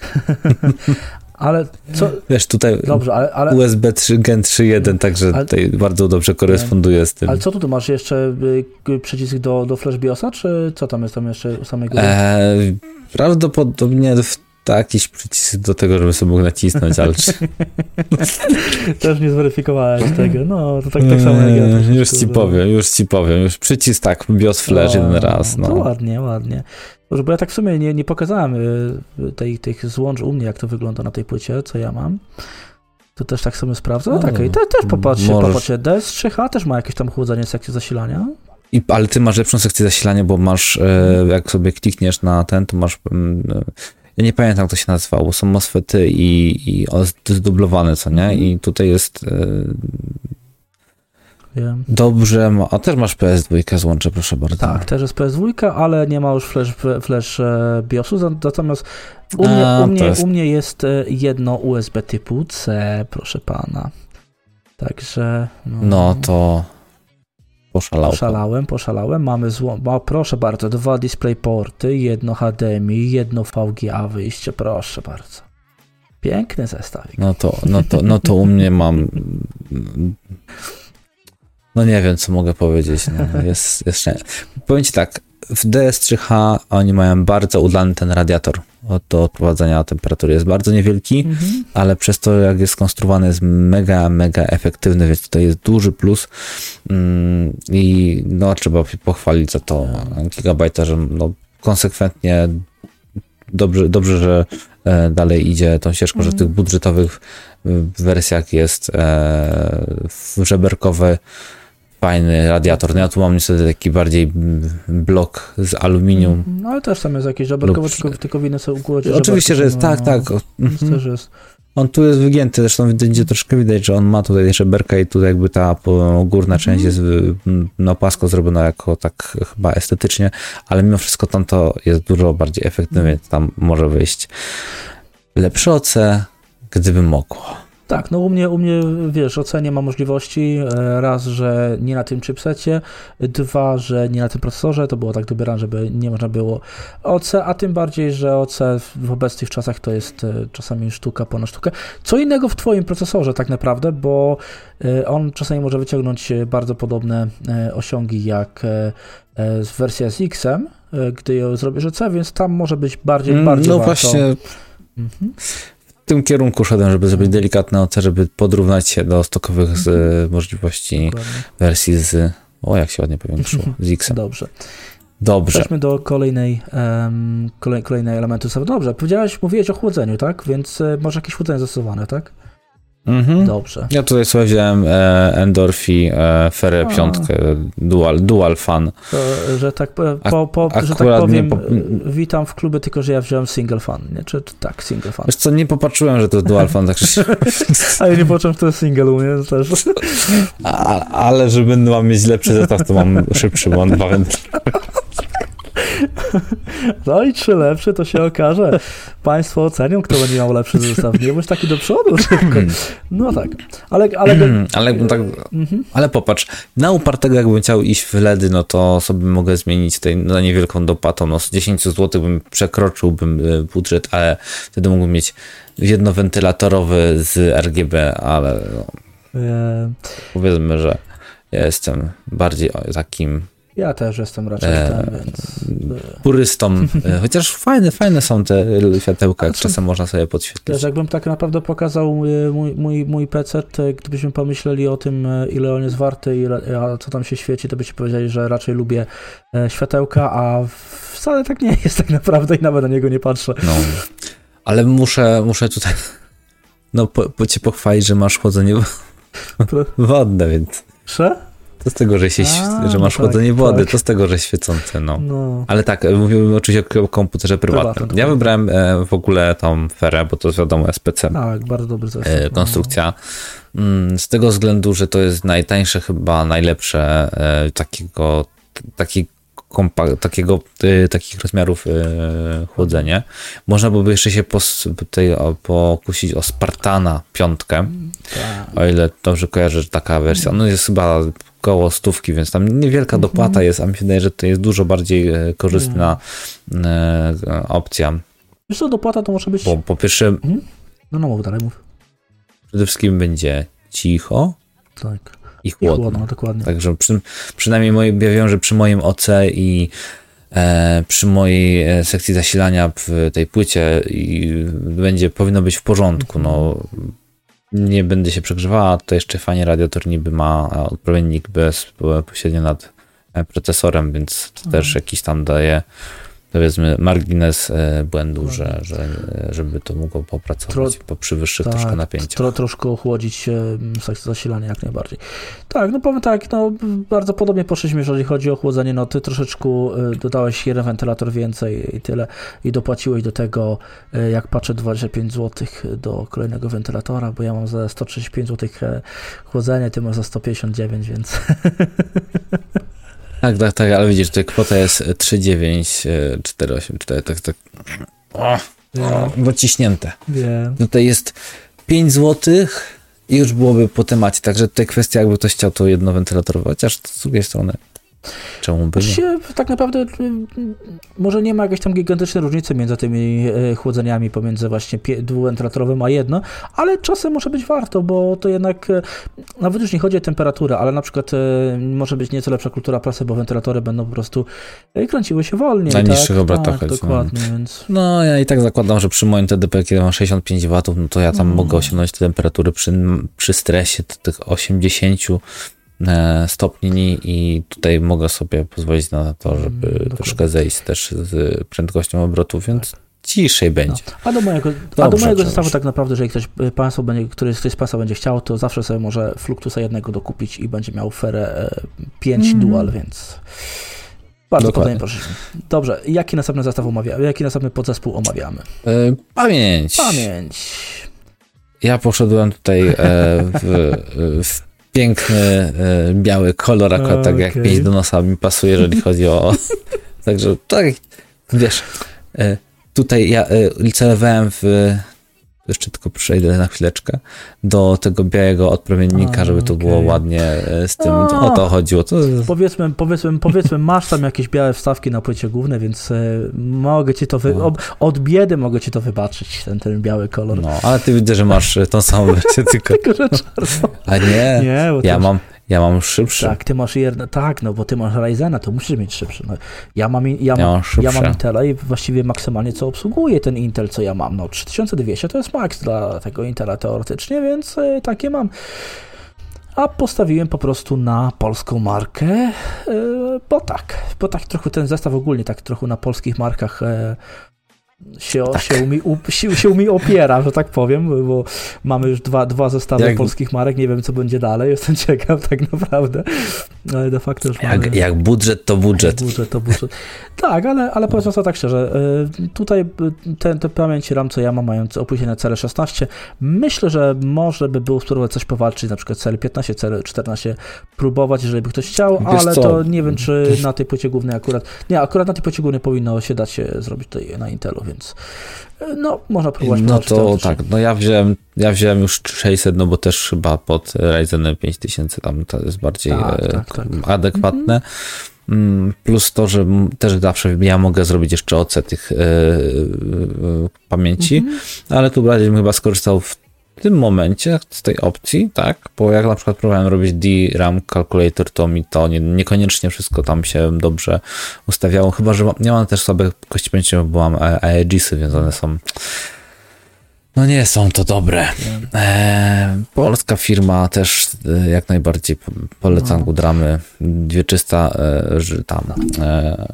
Speaker 1: Ale co.
Speaker 2: Wiesz, tutaj
Speaker 1: Dobrze, ale, ale...
Speaker 2: USB 3 Gen 3.1, także ale... tutaj bardzo dobrze koresponduje z tym.
Speaker 1: Ale co tu, tu masz jeszcze y, przycisk do, do Flash BIOSa, czy co tam jest tam jeszcze u samego?
Speaker 2: Eee, prawdopodobnie jakiś przycisk do tego, żeby sobie mógł nacisnąć, ale czy...
Speaker 1: Też nie zweryfikowałeś tego, no to tak, tak samo jak ja.
Speaker 2: Eee, już ci powiem, już ci powiem, już przycisk tak, BIOS Flash no, jeden raz, no.
Speaker 1: To ładnie, ładnie. Bo ja tak w sumie nie, nie pokazałem y, tej, tych złącz u mnie, jak to wygląda na tej płycie, co ja mam. To też tak sobie sprawdzę. No, no tak, i te, też popatrzcie, możesz... popatrzcie. DS3H też ma jakieś tam chłodzenie sekcji zasilania.
Speaker 2: I, ale ty masz lepszą sekcję zasilania, bo masz, e, jak sobie klikniesz na ten, to masz mm, ja nie pamiętam, jak to się nazywało, bo są MOSFETy i, i zdublowane, co nie? I tutaj jest Wiem. Dobrze, a też masz PS2 złącze, proszę bardzo.
Speaker 1: Tak, też jest PS2, ale nie ma już flash, flash e, BIOSu, natomiast u mnie, a, u, mnie, jest... u mnie jest e, jedno USB typu C, proszę pana. Także...
Speaker 2: No, no to poszalałem.
Speaker 1: Poszalałem, poszalałem. Mamy złą... O, proszę bardzo, dwa DisplayPorty, jedno HDMI, jedno VGA wyjście, proszę bardzo. Piękny zestawik.
Speaker 2: No to, no to, no to u mnie mam no nie wiem, co mogę powiedzieć. No, jest, jest... Powiem ci tak, w DS3H oni mają bardzo udany ten radiator do odprowadzania temperatury. Jest bardzo niewielki, mhm. ale przez to, jak jest skonstruowany, jest mega, mega efektywny, więc tutaj jest duży plus mm, i no trzeba pochwalić za to Gigabajta, że no, konsekwentnie dobrze, dobrze, że e, dalej idzie tą ścieżką, mhm. że w tych budżetowych e, wersjach jest e, żeberkowy fajny radiator. No ja tu mam niestety taki bardziej blok z aluminium.
Speaker 1: No ale też tam jest jakieś żeberkowe, lub... tylko, tylko są układy.
Speaker 2: Oczywiście, że jest, no, tak, tak. Mhm. Jest. On tu jest wygięty, zresztą będzie troszkę widać, że on ma tutaj żeberka i tutaj jakby ta górna część jest no, płasko zrobiona jako tak chyba estetycznie, ale mimo wszystko tam to jest dużo bardziej efektywnie, tam może wyjść lepsze OC, gdyby mogło.
Speaker 1: Tak, no u mnie, u mnie wiesz, ocenie ma możliwości. E, raz, że nie na tym chipsecie, dwa, że nie na tym procesorze, to było tak dobierane, żeby nie można było OC, a tym bardziej, że OC w obecnych czasach to jest e, czasami sztuka ponad sztukę. Co innego w Twoim procesorze tak naprawdę, bo e, on czasami może wyciągnąć bardzo podobne osiągi jak wersja z X-em, gdy zrobisz OC, więc tam może być bardziej, mm, bardziej
Speaker 2: No warto. właśnie. Mhm tym kierunku szedłem, żeby zrobić delikatne OC, żeby podrównać się do stokowych z, mhm. możliwości Dokładnie. wersji z. O, jak się ładnie powiększyło, z X.
Speaker 1: Dobrze.
Speaker 2: Dobrze.
Speaker 1: Przejdźmy do kolejnej, um, kolej, kolejnej elementu. Dobrze, powiedziałeś, mówiłeś o chłodzeniu, tak? Więc e, może jakieś chłodzenie zastosowane, tak?
Speaker 2: Mhm. Dobrze. Ja tutaj sobie wziąłem e, Endorfi e, Ferę piątkę, dual, dual fan.
Speaker 1: To, że tak, po, po, że tak powiem, po... witam w klubie, tylko że ja wziąłem single fan, nie? Czy, czy tak, single fan.
Speaker 2: Wiesz co, nie popatrzyłem, że to jest dual fan, tak
Speaker 1: A ja nie poczułem, że to jest single u mnie też.
Speaker 2: A, ale żeby mam mieć lepszy zestaw, to mam szybszy, bo mam dwa
Speaker 1: No i czy lepszy, to się okaże. Państwo ocenią, kto będzie miał lepszy zestaw. Nie bądź taki do przodu szybko. No tak. Ale, ale,
Speaker 2: ale, tak, mhm. ale popatrz, na upartego jakbym chciał iść w LEDy, no to sobie mogę zmienić tutaj na niewielką dopłatą. No z 10 zł bym przekroczyłbym e, budżet, ale wtedy mógłbym mieć jednowentylatorowy z RGB, ale no, e... powiedzmy, że ja jestem bardziej takim
Speaker 1: ja też jestem raczej e, ten, więc...
Speaker 2: Purystą. E, chociaż fajne, fajne są te światełka, jak czasem można sobie podświetlić.
Speaker 1: Też jakbym tak naprawdę pokazał e, mój, mój, mój PC, gdybyśmy pomyśleli o tym, e, ile on jest warty, a co tam się świeci, to byście powiedzieli, że raczej lubię światełka, a wcale tak nie jest tak naprawdę i nawet na niego nie patrzę.
Speaker 2: No. Ale muszę, muszę tutaj no, po, po cię pochwalić, że masz chłodzenie wodne, więc...
Speaker 1: Sze?
Speaker 2: To z tego, że, się, A, że masz no chłodzenie tak, wody, tak. to z tego, że świecące, no. no. Ale tak, mówimy oczywiście o komputerze prywatnym. Ja wybrałem e, w ogóle tą ferę, bo to wiadomo SPC.
Speaker 1: Tak, bardzo dobry.
Speaker 2: E, konstrukcja. Mm, z tego względu, że to jest najtańsze, chyba najlepsze e, takiego taki kompa- takiego, y, takich rozmiarów y, chłodzenie. Można byłoby jeszcze się pos, tutaj, o, pokusić o Spartana piątkę,
Speaker 1: Tak.
Speaker 2: o ile dobrze kojarzę, że taka wersja. No jest chyba koło stówki, więc tam niewielka dopłata jest, a mi się wydaje, że to jest dużo bardziej e, korzystna e, opcja.
Speaker 1: Wiesz co, dopłata to może być...
Speaker 2: Bo po pierwsze,
Speaker 1: No, no mów dalej, mów.
Speaker 2: przede wszystkim będzie cicho
Speaker 1: Tak.
Speaker 2: i
Speaker 1: I
Speaker 2: chłodno.
Speaker 1: chłodno, dokładnie.
Speaker 2: Także przy, przynajmniej moje, ja wiem, że przy moim OC i e, przy mojej sekcji zasilania w tej płycie i będzie, powinno być w porządku. No, nie będę się przegrzewała, to jeszcze fajnie radiator niby ma odpowiednik bezpośrednio nad e, procesorem, więc to też jakiś tam daje powiedzmy margines e, błędu, że, że, e, żeby to mogło popracować po, przy wyższych troszkę
Speaker 1: Tak,
Speaker 2: napięciach.
Speaker 1: tro, troszkę ochłodzić e, sekcję zasilania jak najbardziej. Tak, no powiem tak, no bardzo podobnie poszliśmy, jeżeli chodzi o chłodzenie, no ty troszeczkę e, dodałeś jeden wentylator więcej i tyle i dopłaciłeś do tego, jak patrzę, 25 zł do kolejnego wentylatora, bo ja mam za 135 zł chłodzenie, ty masz za 159, więc
Speaker 2: Tak, tak, tak, ale widzisz, tutaj kwota jest 3,948, 4, tak, tak. O, o, dociśnięte.
Speaker 1: wiem.
Speaker 2: Tutaj jest 5 zł i już byłoby po temacie, także tutaj kwestia, jakby ktoś chciał to jedno wentylatorować, chociaż z drugiej strony, czemu by nie?
Speaker 1: Tak naprawdę y, może nie ma jakiejś tam gigantycznej różnicy między tymi y, chłodzeniami pomiędzy właśnie dwuwentylatorowym a jedno, ale czasem może być warto, bo to jednak y, nawet już nie chodzi o temperaturę, ale na przykład y, może być nieco lepsza kultura prasy, bo wentylatory będą po prostu y, kręciły się wolniej.
Speaker 2: Na
Speaker 1: tak?
Speaker 2: niższych obrotach
Speaker 1: Tak,
Speaker 2: chodzi, no.
Speaker 1: dokładnie, więc
Speaker 2: No, ja i tak zakładam, że przy moim TDP, kiedy mam 65 W, no to ja tam
Speaker 1: Mm.
Speaker 2: mogę osiągnąć te temperatury przy, przy stresie tych 80 e, stopni i tutaj mogę sobie pozwolić na to, żeby
Speaker 1: Mm, dokładnie.
Speaker 2: troszkę zejść też z prędkością obrotu, więc ciszej będzie.
Speaker 1: A do mojego, a do
Speaker 2: Dobrze,
Speaker 1: mojego zestawu tak naprawdę, jeżeli ktoś y, państwo będzie, któryś ktoś z Państwa będzie chciał, to zawsze sobie może Fluctusa jednego dokupić i będzie miał Ferę e, 5
Speaker 2: Mhm.
Speaker 1: Dual, więc bardzo
Speaker 2: Dokładnie.
Speaker 1: podobnie poszliśmy. Dobrze, jaki następny zestaw omawiamy? Jaki następny podzespół omawiamy?
Speaker 2: E, pamięć.
Speaker 1: Pamięć.
Speaker 2: Ja poszedłem tutaj e, w, w piękny e, biały kolor, akurat tak jak pięć do nosa mi pasuje, jeżeli chodzi o... Także tak, wiesz, e, tutaj ja e, celowałem w... Jeszcze tylko przejdę na chwileczkę do tego białego odpromiennika,
Speaker 1: A,
Speaker 2: żeby to było
Speaker 1: okej.
Speaker 2: ładnie e, z tym,
Speaker 1: A.
Speaker 2: o to chodziło. To,
Speaker 1: Powiedzmy, powiedzmy, powiedzmy, masz tam jakieś białe wstawki na płycie głównej, więc e, mogę ci to wy...
Speaker 2: No.
Speaker 1: od biedy mogę ci to wybaczyć, ten, ten biały kolor.
Speaker 2: no, ale ty widzę, że masz tą samą wersję, tylko...
Speaker 1: Tylko, że czarno.
Speaker 2: A nie,
Speaker 1: Nie,
Speaker 2: ja mam, ja mam szybszy.
Speaker 1: Tak, ty masz jedno, tak, no bo ty masz Ryzena, to musisz mieć szybszy. No, ja mam, ja
Speaker 2: Ja
Speaker 1: mam, ja mam Intela i właściwie maksymalnie co obsługuje ten Intel, co ja mam. No 3200 to jest maks dla tego Intela teoretycznie, więc e, takie mam. A postawiłem po prostu na polską markę, e, bo tak, bo tak trochę ten zestaw ogólnie tak trochę na polskich markach e, się,
Speaker 2: Tak.
Speaker 1: się, mi, up, się, się mi opiera, że tak powiem, bo mamy już dwa, dwa zestawy
Speaker 2: Jak-
Speaker 1: polskich marek, nie wiem co będzie dalej, jestem ciekaw tak naprawdę, ale de facto już mamy...
Speaker 2: Jak, jak budżet, to budżet.
Speaker 1: Budżet to budżet. Tak, ale, ale powiedzmy sobie tak szczerze, y, tutaj y, te, te pamięci RAM, co ja mam, mając opóźnienie CL16, myślę, że może by było spróbować coś powalczyć, na przykład CL15, CL14, próbować, jeżeli by ktoś chciał,
Speaker 2: Wiesz
Speaker 1: ale
Speaker 2: co?
Speaker 1: to nie wiem, czy na tej płycie głównej akurat, nie, akurat na tej płycie głównej powinno się dać się zrobić tutaj na Intelu, więc y, no, można próbować
Speaker 2: No to tak, no ja wziąłem, ja wziąłem już 600, no bo też chyba pod Ryzenem 5000 tam to jest bardziej
Speaker 1: Tak,
Speaker 2: e,
Speaker 1: tak, tak.
Speaker 2: adekwatne. Mm, Plus to, że też zawsze ja mogę zrobić jeszcze OC tych e, e, pamięci,
Speaker 1: Mhm.
Speaker 2: ale tu bardziej bym chyba skorzystał w tym momencie z tej opcji, tak? Bo jak na przykład próbowałem robić DRAM calculator, to mi to nie, niekoniecznie wszystko tam się dobrze ustawiało, chyba że nie mam też słabych kości pamięciowych, bo mam AEGISy, więc one są no nie są to dobre. E, polska firma też e, jak najbardziej po- polecam
Speaker 1: No.
Speaker 2: Gudramy. Wieczysta e, że tam e,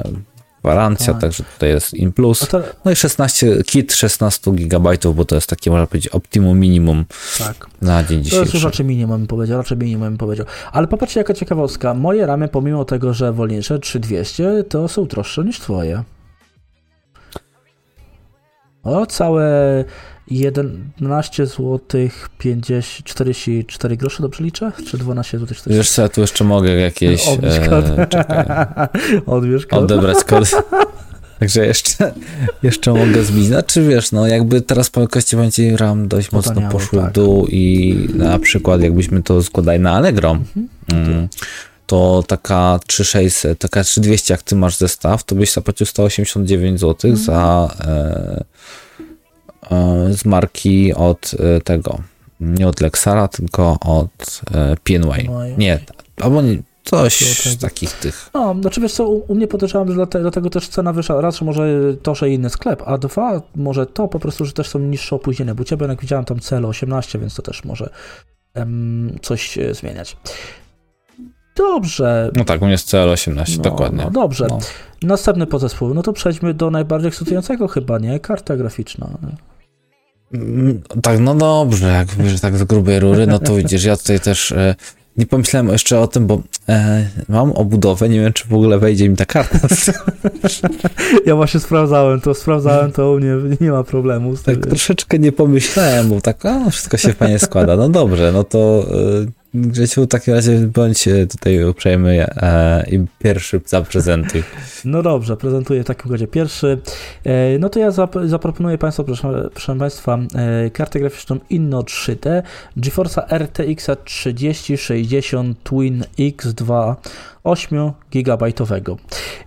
Speaker 2: gwarancja,
Speaker 1: Tak.
Speaker 2: także tutaj jest in plus.
Speaker 1: No to,
Speaker 2: No i 16, kit 16 GB, bo to jest takie, można powiedzieć, optimum minimum
Speaker 1: tak.
Speaker 2: na dzień
Speaker 1: To jest już
Speaker 2: dzisiejszy.
Speaker 1: raczej minimum bym powiedział, raczej minimum bym powiedział. Ale popatrzcie jaka ciekawostka, moje ramy pomimo tego, że wolniejsze 3200 to są droższe niż twoje. O, całe 11 zł 50, 44 groszy, dobrze liczę? Czy 12 zł 40?
Speaker 2: Wiesz co, ja tu jeszcze mogę jakieś...
Speaker 1: Odbierz kod.
Speaker 2: E, czekaj,
Speaker 1: Odbierz kod.
Speaker 2: odebrać kod. Także jeszcze, jeszcze mogę zbić. Znaczy wiesz, no jakby teraz pojemności będzie RAM dość mocno poszły w
Speaker 1: tak.
Speaker 2: dół i na przykład jakbyśmy to składali na Allegro, mm, to taka 3600, taka 3200 jak ty masz zestaw, to byś zapłacił 189 zł za e, e, z marki od e, tego, nie od Lexara, tylko od e,
Speaker 1: i-
Speaker 2: Nie, albo nie, coś z takich tych.
Speaker 1: No, znaczy wiesz co, u, mnie podejrzewam, że dlatego, dlatego też cena wyższa. Raz, że może to, że inny sklep, a dwa, może to po prostu, że też są niższe opóźnienia, bo ciebie jak widziałem tam cel 18, więc to też może em, coś e, zmieniać. Dobrze.
Speaker 2: No tak, u mnie jest CL18,
Speaker 1: No,
Speaker 2: dokładnie.
Speaker 1: No, dobrze.
Speaker 2: No.
Speaker 1: Następny podzespół. No to przejdźmy do najbardziej ekscytującego chyba, nie? Karta graficzna.
Speaker 2: Mm, Tak, no dobrze, jak mówisz tak z grubej rury, no to widzisz, ja tutaj też e, nie pomyślałem jeszcze o tym, bo e, mam obudowę, nie wiem, czy w ogóle wejdzie mi ta karta.
Speaker 1: Ja właśnie sprawdzałem to, sprawdzałem to u mnie, nie ma problemu.
Speaker 2: Tak troszeczkę nie pomyślałem, bo tak, a, wszystko się fajnie składa. No dobrze, no to e, Grzesiu, w takim razie bądź tutaj uprzejmy e, i pierwszy zaprezentuj.
Speaker 1: No dobrze, prezentuję w takim razie pierwszy. E, No to ja zap- zaproponuję Państwu, proszę, proszę Państwa, e, kartę graficzną Inno 3D GeForce RTX 3060 Twin X2 8 gigabajtowego.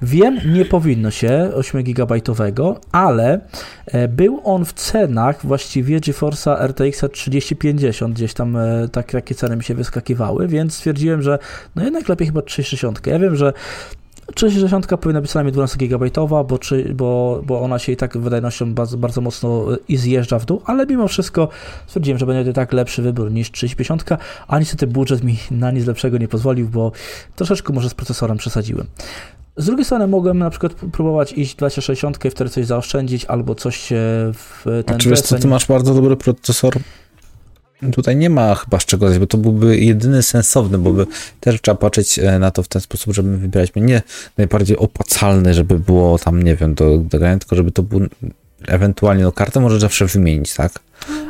Speaker 1: Wiem, nie powinno się 8 gigabajtowego, ale e, był on w cenach właściwie GeForce RTX 3050, gdzieś tam e, tak, takie ceny mi się wyskakiwały, więc stwierdziłem, że no jednak lepiej chyba 360. Ja wiem, że 360 powinna być co najmniej 12 gigabajtowa, bo, czy, bo, bo ona się i tak wydajnością bardzo, bardzo mocno i zjeżdża w dół, ale mimo wszystko stwierdziłem, że będzie to i tak lepszy wybór niż 350, a niestety budżet mi na nic lepszego nie pozwolił, bo troszeczkę może z procesorem przesadziłem. Z drugiej strony mogłem na przykład próbować iść 2060 i wtedy coś zaoszczędzić, albo coś się w ten
Speaker 2: A czy wiesz co, ty masz bardzo dobry procesor? Tutaj nie ma chyba z czego bo to byłby jedyny sensowny, bo by też trzeba patrzeć e, na to w ten sposób, żeby wybierać nie najbardziej opłacalny, żeby było tam, nie wiem, do, do grania, tylko żeby to był ewentualnie, no kartę możesz zawsze wymienić, tak?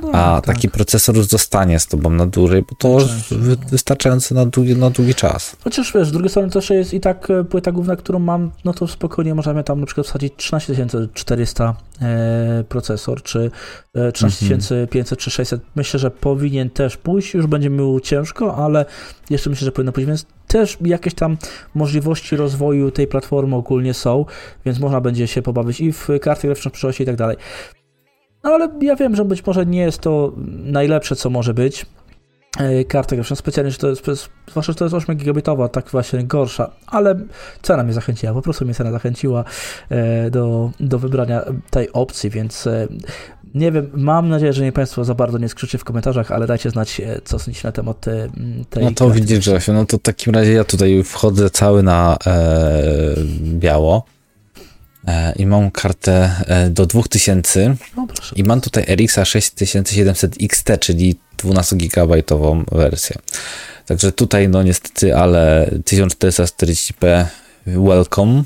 Speaker 1: No,
Speaker 2: A
Speaker 1: tak.
Speaker 2: taki procesor już zostanie z tobą na dłużej, bo to wy, wystarczające na długi, na długi czas.
Speaker 1: Chociaż wiesz, z drugiej strony też jest i tak e, płyta główna, którą mam, no to spokojnie możemy tam na przykład wsadzić 13400 e, procesor, czy e, 13500 czy 600. Myślę, że powinien też pójść, już będzie miał ciężko, ale jeszcze myślę, że powinno pójść, więc też jakieś tam możliwości rozwoju tej platformy ogólnie są, więc można będzie się pobawić i w karty graficzne w przyszłości i tak dalej. No ale ja wiem, że być może nie jest to najlepsze, co może być, e, kartę graficzną, specjalnie, że to jest, zwłaszcza, że to jest 8 gigabitowa, tak właśnie gorsza, ale cena mnie zachęciła, po prostu mnie cena zachęciła e, do, do wybrania tej opcji, więc e, nie wiem, mam nadzieję, że nie Państwo za bardzo nie skrzyczy w komentarzach, ale dajcie znać, co sądzicie na temat tej
Speaker 2: No to widzisz, Grzesiu, no to w takim razie ja tutaj wchodzę cały na e, biało i mam kartę e, do 2000
Speaker 1: No
Speaker 2: i mam tutaj RX 6700 XT, czyli 12-gigabajtową wersję. Także tutaj, no niestety, ale 1440p welcome.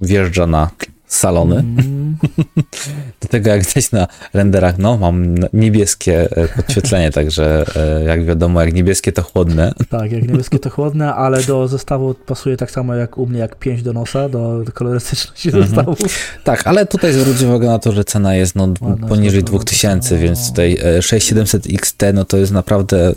Speaker 2: Wjeżdża na salony.
Speaker 1: Mm,
Speaker 2: Do tego jak widać na renderach, no mam niebieskie e, podświetlenie, także e, jak wiadomo, jak niebieskie to chłodne.
Speaker 1: tak, jak niebieskie to chłodne, ale do zestawu pasuje tak samo jak u mnie, jak 5 do nosa, do, do kolorystyczności
Speaker 2: Mhm.
Speaker 1: zestawu.
Speaker 2: Tak, ale tutaj zwróć uwagę na to, że cena jest no,
Speaker 1: Ładna
Speaker 2: poniżej
Speaker 1: jest to,
Speaker 2: 2000,
Speaker 1: no.
Speaker 2: więc tutaj e, 6700 XT, no to jest naprawdę y,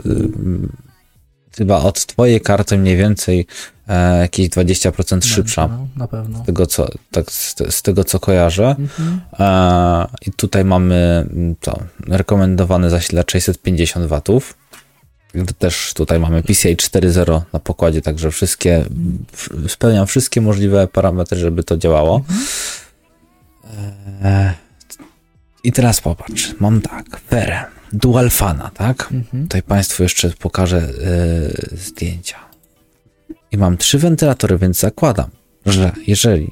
Speaker 2: chyba od twojej karty mniej więcej e, jakieś 20% szybsza.
Speaker 1: No, na pewno.
Speaker 2: Z tego, co, tak, z, z tego, co kojarzę.
Speaker 1: Mhm.
Speaker 2: E, I tutaj mamy mm, to, rekomendowany zasilacz 650 watów. Też tutaj mamy PCI 4.0 na pokładzie, także wszystkie, w- spełniam wszystkie możliwe parametry, żeby to działało. E, I teraz popatrz, mam tak, Ferę, Dual Fana, tak?
Speaker 1: Mhm.
Speaker 2: Tutaj Państwu jeszcze pokażę e, zdjęcia. I mam trzy wentylatory, więc zakładam, że jeżeli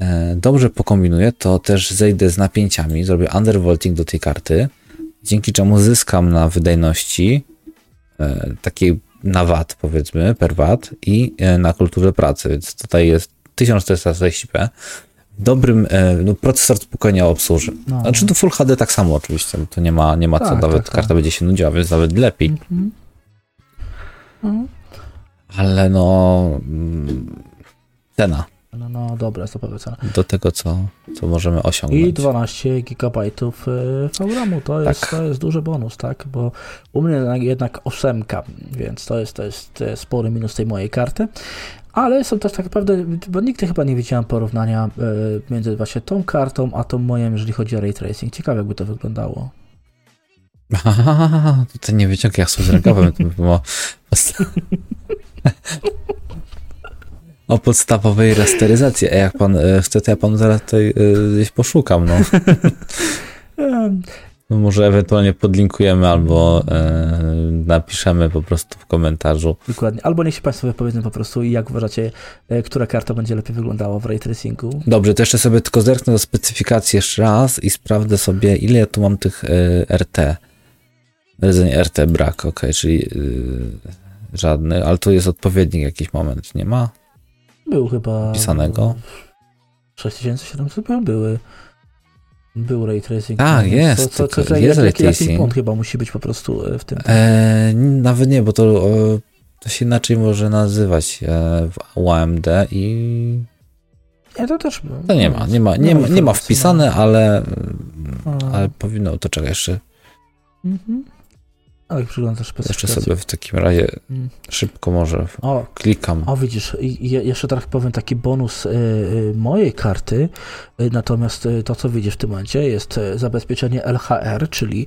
Speaker 2: e, dobrze pokombinuję, to też zejdę z napięciami, zrobię undervolting do tej karty, dzięki czemu zyskam na wydajności e, takiej na watt powiedzmy, per watt i na kulturze pracy, więc tutaj jest 1440p, dobrym, e, no, procesor spokojnie obsłuży.
Speaker 1: No.
Speaker 2: Znaczy to Full HD tak samo oczywiście, to nie ma, nie ma co,
Speaker 1: Tak,
Speaker 2: nawet
Speaker 1: tak,
Speaker 2: karta
Speaker 1: tak.
Speaker 2: będzie się nudziła, więc nawet lepiej.
Speaker 1: Mhm. Mhm.
Speaker 2: Ale no mm, cena
Speaker 1: No, no dobra, jest to pewna cena.
Speaker 2: do tego, co, co możemy osiągnąć.
Speaker 1: I 12 GB VRAMu to jest,
Speaker 2: Tak.
Speaker 1: to jest duży bonus, tak? Bo u mnie jednak- jednak 8, więc to jest, to jest spory minus tej mojej karty. Ale są też tak naprawdę, bo nigdy chyba nie widziałem porównania e, między właśnie tą kartą, a tą moją, jeżeli chodzi o ray tracing. Ciekawe, jakby to wyglądało.
Speaker 2: Aha, to nie wyciąg z rękawem, to by było o podstawowej rasteryzacji. A jak pan e, chce, to ja panu zaraz tutaj e, gdzieś poszukam, no. No Może ewentualnie podlinkujemy albo e, napiszemy po prostu w komentarzu.
Speaker 1: Dokładnie. Albo niech się Państwo wypowiedzą po prostu, jak uważacie, e, która karta będzie lepiej wyglądała w ray tracingu.
Speaker 2: Dobrze, to jeszcze sobie tylko zerknę do specyfikacji jeszcze raz i sprawdzę sobie, ile ja tu mam tych e, RT. Rdzeń RT brak, ok, czyli e, żadny, ale tu jest odpowiednik jakiś moment, nie ma?
Speaker 1: Był chyba...
Speaker 2: Pisanego?
Speaker 1: 6700 chyba były. Był ray tracing.
Speaker 2: Tak,
Speaker 1: No,
Speaker 2: jest,
Speaker 1: to,
Speaker 2: tylko
Speaker 1: to,
Speaker 2: jest
Speaker 1: jak,
Speaker 2: ray
Speaker 1: jaki-
Speaker 2: tracing.
Speaker 1: błąd chyba musi być po prostu e, w tym.
Speaker 2: E, nawet nie, bo to, to się inaczej może nazywać e, w UAMD i
Speaker 1: Nie, to też...
Speaker 2: to nie ma, nie ma, nie, ma- nie ma wpisane, ale,
Speaker 1: no. A,
Speaker 2: ale powinno, to czekaj, jeszcze,
Speaker 1: mhm. Ale przyglądasz
Speaker 2: jeszcze
Speaker 1: specyfikacji.
Speaker 2: sobie w takim razie
Speaker 1: Mm.
Speaker 2: szybko może
Speaker 1: O,
Speaker 2: klikam.
Speaker 1: o, widzisz, jeszcze tak powiem taki bonus y, y, mojej karty, y, natomiast to, co widzisz w tym momencie, jest zabezpieczenie LHR, czyli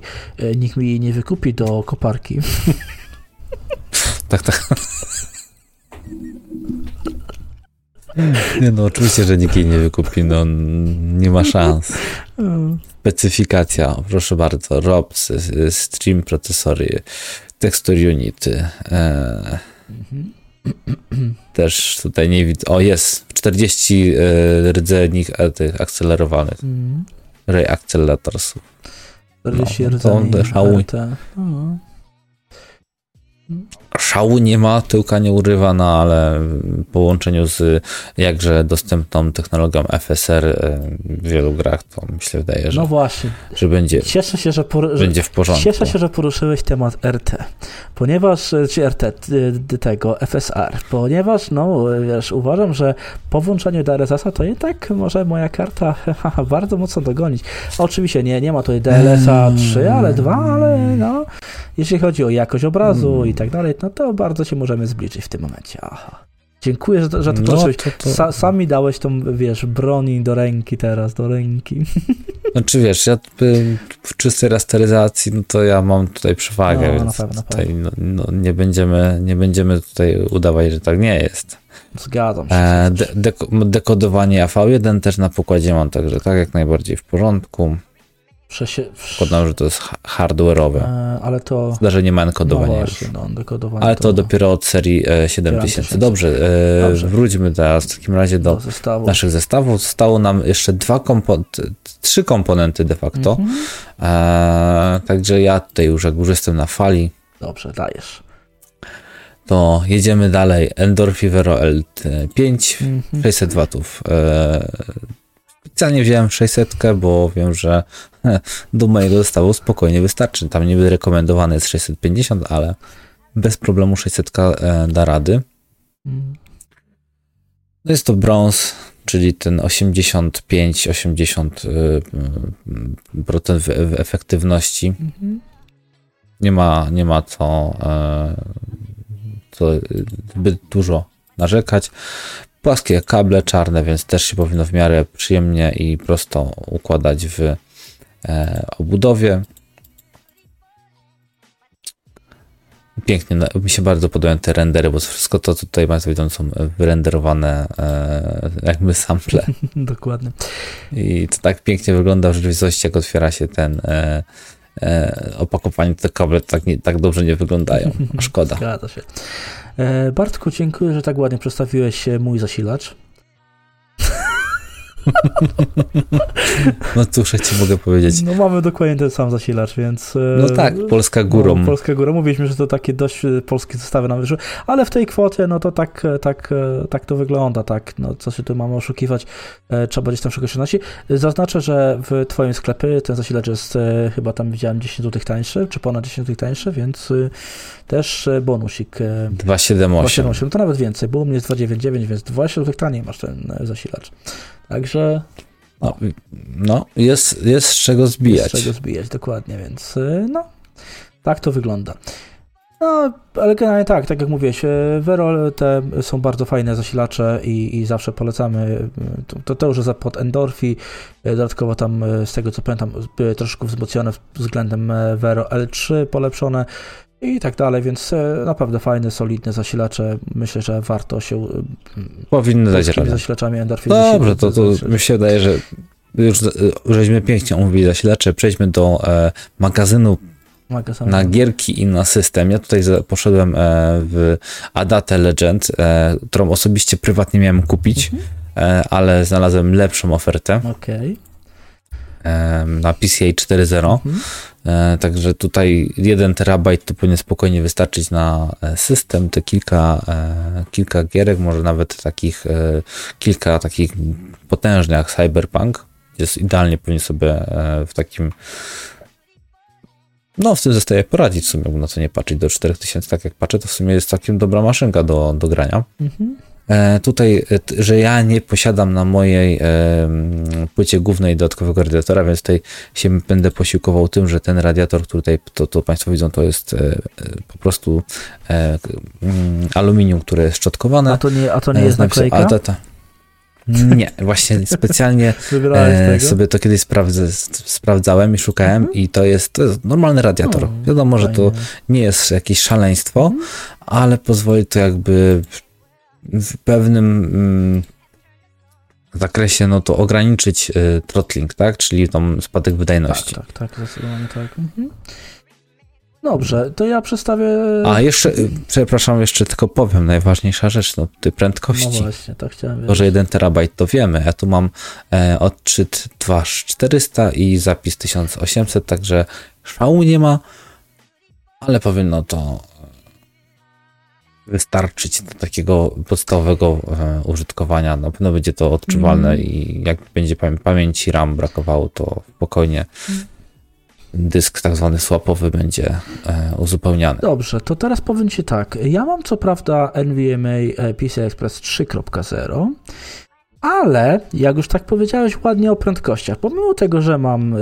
Speaker 1: nikt mi jej nie wykupi do koparki.
Speaker 2: Tak, tak. Nie no, oczywiście, że nikt jej nie wykupi, no nie ma szans. Specyfikacja, proszę bardzo, ROPS, Stream Procesory, Texture Unity, e,
Speaker 1: Mhm.
Speaker 2: też tutaj nie widzę, o jest, 40 e, rdzeni e, tych akcelerowanych,
Speaker 1: Mhm.
Speaker 2: Ray Accelerators.
Speaker 1: 40
Speaker 2: No, to
Speaker 1: rdzeni
Speaker 2: on szałuje. Szału nie ma, tyłka nie urywa, no ale w połączeniu z jakże dostępną technologią FSR e, w wielu grach, to się wydaje, że,
Speaker 1: No właśnie,
Speaker 2: że będzie,
Speaker 1: cieszę się, że, por- że
Speaker 2: będzie w porządku.
Speaker 1: Cieszę się, że poruszyłeś temat RT, ponieważ, e, czy RT, tego FSR, ponieważ, no, wiesz, uważam, że po włączeniu DLSS-a to i tak może moja karta haha, bardzo mocno dogonić. Oczywiście nie, nie ma tutaj DLSA 3, ale 2, ale no, jeśli chodzi o jakość obrazu i tak dalej, no to bardzo się możemy zbliżyć w tym momencie. Aha. Dziękuję, że że to
Speaker 2: No,
Speaker 1: poruszyłeś.
Speaker 2: to, to,
Speaker 1: Sa, sami dałeś tą, wiesz, broni do ręki teraz, do ręki.
Speaker 2: Znaczy wiesz, ja w czystej rasteryzacji, no to ja mam tutaj przewagę,
Speaker 1: No,
Speaker 2: więc
Speaker 1: pewno,
Speaker 2: tutaj no, no, nie, będziemy, nie będziemy tutaj udawać, że tak nie jest.
Speaker 1: Zgadzam się.
Speaker 2: E, de, deko- dekodowanie AV1 też na pokładzie mam, także tak jak najbardziej w porządku.
Speaker 1: Przesie,
Speaker 2: Podam, że to jest ha- hardware'owe.
Speaker 1: E, ale to.
Speaker 2: Zdarzenie ma enkodowanie
Speaker 1: no właśnie, no,
Speaker 2: Ale to dopiero od serii e, 7000.
Speaker 1: 7000.
Speaker 2: Dobrze, e,
Speaker 1: Dobrze.
Speaker 2: wróćmy teraz w takim razie do
Speaker 1: do zestawu.
Speaker 2: naszych zestawów. Zostało nam jeszcze dwa kompo- trzy komponenty de facto.
Speaker 1: Mhm.
Speaker 2: E, także ja tutaj już jak już jestem na fali,
Speaker 1: Dobrze, dajesz.
Speaker 2: to jedziemy dalej. Endorphi Vero L5,
Speaker 1: Mhm.
Speaker 2: 600 watów. E, specjalnie wziąłem 600, bo wiem, że do mojego zestawu spokojnie wystarczy. Tam niby rekomendowane jest 650, ale bez problemu 600 e, da rady. No jest to brąz, czyli ten 85-80% w, w efektywności.
Speaker 1: Mhm.
Speaker 2: Nie ma, nie ma co, e, co zbyt dużo narzekać. Płaskie kable czarne, więc też się powinno w miarę przyjemnie i prosto układać w e, obudowie. Pięknie, no, mi się bardzo podobają te rendery, bo wszystko to, co tutaj Państwo widzą, są wyrenderowane e, jakby sample.
Speaker 1: Dokładnie.
Speaker 2: I to tak pięknie wygląda w rzeczywistości, jak otwiera się ten e, opakowanie, te kable tak, nie, tak dobrze nie wyglądają. Szkoda.
Speaker 1: Zgadza się. Bartku, dziękuję, że tak ładnie przedstawiłeś mój zasilacz.
Speaker 2: No cóż, ja ci mogę powiedzieć.
Speaker 1: No mamy dokładnie ten sam zasilacz, więc... e,
Speaker 2: No tak, Polska górą.
Speaker 1: No, Polska góra. Mówiliśmy, że to takie dość e, polskie zestawy nam wyszły, ale w tej kwocie, no to tak, e, tak, tak to wygląda, tak, no co się tu mamy oszukiwać, trzeba gdzieś tam szukać się Zaznaczę, że w twoim sklepie ten zasilacz jest chyba tam widziałem 10 zł tańszy, czy ponad 10 zł tańszy, więc też bonusik. e,
Speaker 2: 278.
Speaker 1: 278, to nawet więcej, bo u mnie jest 299, więc 20 zł taniej masz ten zasilacz. Także
Speaker 2: No, no jest, jest z czego zbijać.
Speaker 1: jest czego zbijać, dokładnie, więc y, no, tak to wygląda. No, ale generalnie tak, tak jak mówiłeś, y, Vero te są bardzo fajne zasilacze i, i zawsze polecamy. y, To, to, to już za pod Endorfi, y, dodatkowo tam y, z tego co pamiętam były troszkę wzmocnione względem Vero L3 polepszone i tak dalej, więc e, naprawdę fajne, solidne zasilacze. Myślę, że warto się y,
Speaker 2: Powinny dać radę.
Speaker 1: zasilaczami Endorfi
Speaker 2: Dobrze, to, to mi się wydaje, że już e, żeśmy pięknie omówili zasilacze. Przejdźmy do e, magazynu
Speaker 1: magazyn.
Speaker 2: na gierki i na system. Ja tutaj poszedłem e, w Adatę Legend, e, którą osobiście prywatnie miałem kupić,
Speaker 1: Mhm.
Speaker 2: e, ale znalazłem lepszą ofertę
Speaker 1: Okej.
Speaker 2: e, na PCA 4.0.
Speaker 1: Mhm.
Speaker 2: E, Także tutaj 1 terabajt to powinien spokojnie wystarczyć na e, system. Te kilka, e, kilka gierek, może nawet takich, kilka takich potężnych jak Cyberpunk. Jest idealnie powinien sobie w takim no w tym zestawie poradzić w sumie, bo na co nie patrzeć do 4000, tak jak patrzę, to w sumie jest całkiem dobra maszynka do, do grania.
Speaker 1: Mhm.
Speaker 2: E, tutaj, e, że ja nie posiadam na mojej e, płycie głównej dodatkowego radiatora, więc tutaj się będę posiłkował tym, że ten radiator, który tutaj to, to Państwo widzą, to jest po prostu aluminium, które jest szczotkowane.
Speaker 1: A to nie, a to nie jest naklejka?
Speaker 2: Adata. Nie, właśnie specjalnie e, sobie to kiedyś sprawdzę, sprawdzałem i szukałem
Speaker 1: Mhm.
Speaker 2: i to jest, to jest normalny radiator.
Speaker 1: O,
Speaker 2: Wiadomo, że to
Speaker 1: fajnie.
Speaker 2: nie jest jakieś szaleństwo,
Speaker 1: Mhm.
Speaker 2: ale pozwoli to jakby w pewnym mm, zakresie no to ograniczyć y, throttling, tak? Czyli tam spadek wydajności.
Speaker 1: Tak, tak, tak, zdecydowanie tak. Mhm. Dobrze, to ja przedstawię...
Speaker 2: A jeszcze, y, przepraszam, jeszcze tylko powiem, najważniejsza rzecz, no
Speaker 1: No
Speaker 2: prędkości.
Speaker 1: właśnie, tak chciałem
Speaker 2: To, że 1 terabajt to wiemy. Ja tu mam e, odczyt 2400 i zapis 1800, także szału nie ma, ale powinno to wystarczyć do takiego podstawowego e, użytkowania. Na pewno będzie to odczuwalne
Speaker 1: Mm.
Speaker 2: i jak będzie pamię- pamięci RAM brakowało, to spokojnie dysk tak zwany słapowy będzie e, uzupełniany.
Speaker 1: Dobrze, to teraz powiem Ci tak. Ja mam co prawda NVMe PCI Express 3.0, ale jak już tak powiedziałeś ładnie o prędkościach, pomimo tego, że mam e,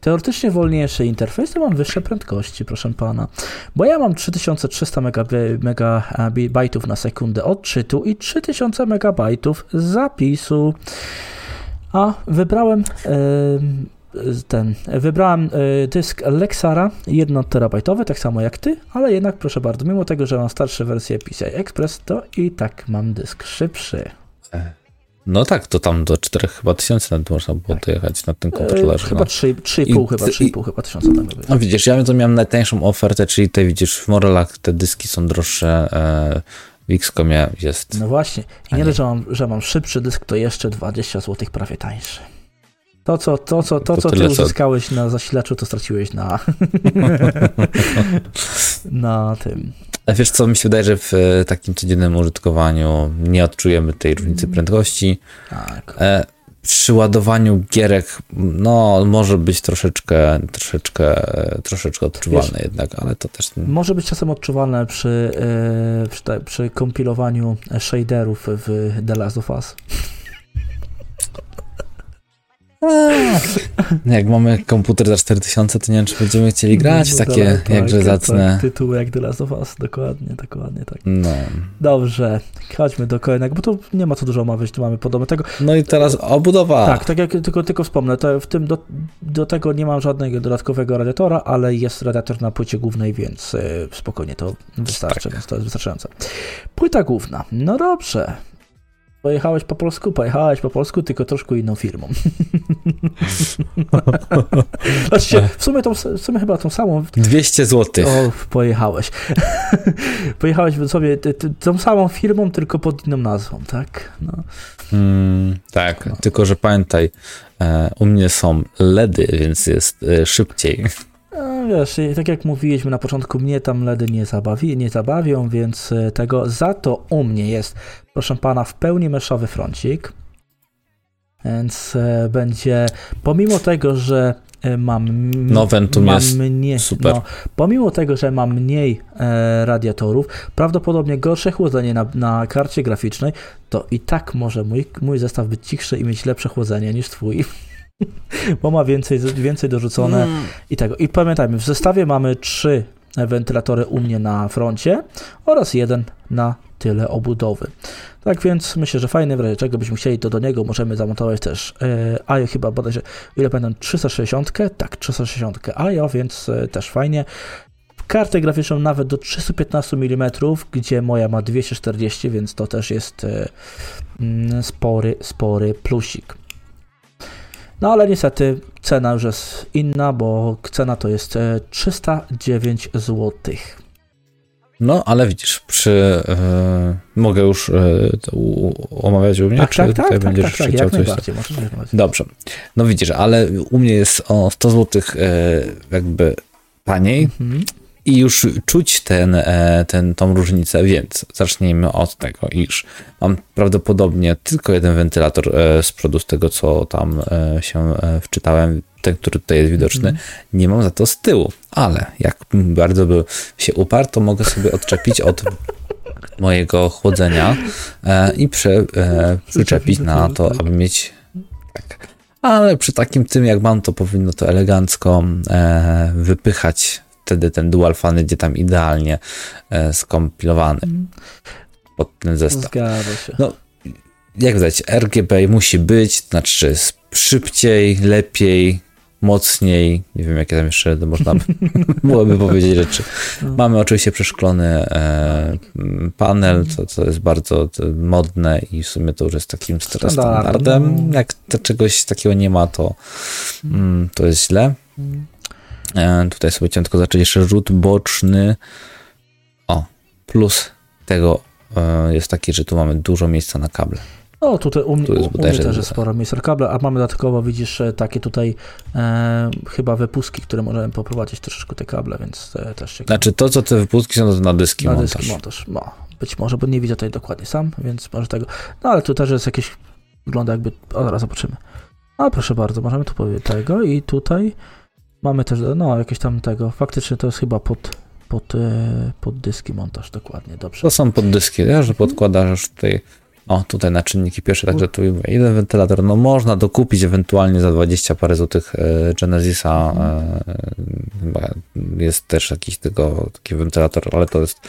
Speaker 1: teoretycznie wolniejszy interfejs, to mam wyższe prędkości, proszę pana. Bo ja mam 3300 megabajtów mega, e, bajtów na sekundę odczytu i 3000 megabajtów zapisu. A wybrałem e, ten, wybrałem e, dysk Lexara 1 terabajtowy, tak samo jak ty, ale jednak proszę bardzo, mimo tego, że mam starsze wersje PCI Express, to i tak mam dysk szybszy.
Speaker 2: No tak, to tam do 4 chyba tysięcy nawet można było dojechać na tym
Speaker 1: E,
Speaker 2: kontrolerze.
Speaker 1: chyba
Speaker 2: no.
Speaker 1: 3, 3,5
Speaker 2: I-
Speaker 1: chyba,
Speaker 2: i-
Speaker 1: 3,5 chyba tysiąca tam były.
Speaker 2: No widzisz, ja to miałem najtańszą ofertę, czyli tutaj widzisz w Morelach te dyski są droższe, e, w XCOMie jest.
Speaker 1: No właśnie, i nie
Speaker 2: nie.
Speaker 1: że mam, że mam szybszy dysk, to jeszcze 20 zł prawie tańszy. To, co, to, co, to,
Speaker 2: To
Speaker 1: co ty uzyskałeś na zasilaczu, to straciłeś na, na tym.
Speaker 2: A wiesz co, mi się wydaje, że w e, takim codziennym użytkowaniu nie odczujemy tej różnicy prędkości.
Speaker 1: Tak.
Speaker 2: E, przy ładowaniu gierek, no może być troszeczkę, troszeczkę, e, troszeczkę odczuwalne jednak, ale to też...
Speaker 1: Może być czasem odczuwalne przy, e, przy, te, przy kompilowaniu shaderów w The Last of Us.
Speaker 2: Jak mamy komputer za 4000, to nie wiem, czy będziemy chcieli grać w
Speaker 1: No,
Speaker 2: takie
Speaker 1: tak,
Speaker 2: jakże
Speaker 1: tak,
Speaker 2: zacne...
Speaker 1: Tak, tytuły jak The Last of Us, dokładnie, dokładnie tak.
Speaker 2: No.
Speaker 1: Dobrze, chodźmy do kolejnego, bo tu nie ma co dużo omawiać, tu mamy podobne tego.
Speaker 2: no i teraz obudowa.
Speaker 1: Tak, tak jak tylko, tylko wspomnę, to w tym do, do tego nie mam żadnego dodatkowego radiatora, ale jest radiator na płycie głównej, więc y, spokojnie to wystarczy,
Speaker 2: Tak.
Speaker 1: to jest wystarczające. Płyta główna, no dobrze. Pojechałeś po polsku, pojechałeś po polsku, tylko troszkę inną firmą. Znaczy, w sumie, tą, w sumie chyba tą samą.
Speaker 2: 200 zł.
Speaker 1: O, pojechałeś. pojechałeś sobie tą samą firmą, tylko pod inną nazwą, tak? No.
Speaker 2: Mm, tak, no. tylko że pamiętaj, e, u mnie są LEDy, więc jest e, szybciej.
Speaker 1: No, wiesz, tak jak mówiliśmy na początku, mnie tam LEDy nie, zabawi, nie zabawią, więc e, tego za to u mnie jest, proszę pana, w pełni meszowy froncik. Więc e, będzie, pomimo tego, że e, mam,
Speaker 2: no, mam jest mniej, super. No,
Speaker 1: pomimo tego, że mam mniej e, radiatorów, prawdopodobnie gorsze chłodzenie na, na karcie graficznej, to i tak może mój, mój zestaw być cichszy i mieć lepsze chłodzenie niż twój. bo ma więcej, więcej dorzucone mm. i tego. I pamiętajmy, w zestawie mamy trzy wentylatory u mnie na froncie oraz jeden na tyle obudowy. Tak więc myślę, że fajny, w razie czego byśmy chcieli, to do niego możemy zamontować też e, AJO chyba bodajże, ile pamiętam, 360, tak, 360 AJO, więc e, też fajnie. Kartę graficzną nawet do 315 mm, gdzie moja ma 240, więc to też jest e, mm, spory, spory plusik. No ale niestety cena już jest inna, bo cena to jest 309 e, zł.
Speaker 2: No, ale widzisz, przy, e, mogę już e, omawiać u mnie,
Speaker 1: tak,
Speaker 2: czy
Speaker 1: tak,
Speaker 2: tutaj
Speaker 1: tak,
Speaker 2: będziesz
Speaker 1: tak, tak,
Speaker 2: chciał coś? Dobrze. No widzisz, ale u mnie jest o 100 zł e, jakby taniej, mhm i już czuć ten, e, ten, tą różnicę, więc zacznijmy od tego, iż mam prawdopodobnie tylko jeden wentylator e, z przodu, z tego co tam e, się wczytałem, ten, który tutaj jest widoczny, mm. nie mam za to z tyłu, ale jak bardzo by się uparł, to mogę sobie odczepić od mojego chłodzenia i prze, przyczepić na to, aby mieć tak. Ale przy takim tym, jak mam, to powinno to elegancko wypychać wtedy ten dual fan idzie tam idealnie e, skompilowany mm. pod ten zestaw.
Speaker 1: Zgadza się.
Speaker 2: No, jak widać, RGB musi być, to znaczy szybciej, lepiej, mocniej, nie wiem jakie tam jeszcze można byłoby powiedzieć rzeczy. No. Mamy oczywiście przeszklony e, panel, co, co jest bardzo modne i w sumie to już jest takim standardem. Jak to czegoś takiego nie ma, to, mm, to jest źle. E, tutaj sobie chciałem tylko zacząć jeszcze rzut boczny. O, plus tego e, jest taki, że tu mamy dużo miejsca na kable.
Speaker 1: No tutaj u, tu jest u, u mnie też jest sporo miejsca na kable, a mamy dodatkowo, widzisz, e, takie tutaj e, chyba wypuski, które możemy poprowadzić troszeczkę te kable, więc e, też ciekawe.
Speaker 2: Znaczy to, co te wypuski są, to na dyski
Speaker 1: na
Speaker 2: montaż.
Speaker 1: dyski montaż, no, być może, bo nie widzę tutaj dokładnie sam, więc może tego, no ale tu też jest jakieś, wygląda jakby, o, zaraz zobaczymy. A proszę bardzo, możemy tu powiedzieć tego i tutaj Mamy też, no jakieś tam tego, faktycznie to jest chyba pod, pod, e, pod dyski montaż, dokładnie, dobrze.
Speaker 2: To są pod dyski, ja, że podkładasz tutaj, o tutaj na czynniki pierwsze, także tu jeden wentylator, no można dokupić ewentualnie za 20 parę złotych e, Genesisa, e, jest też jakiś tego, taki wentylator, ale to jest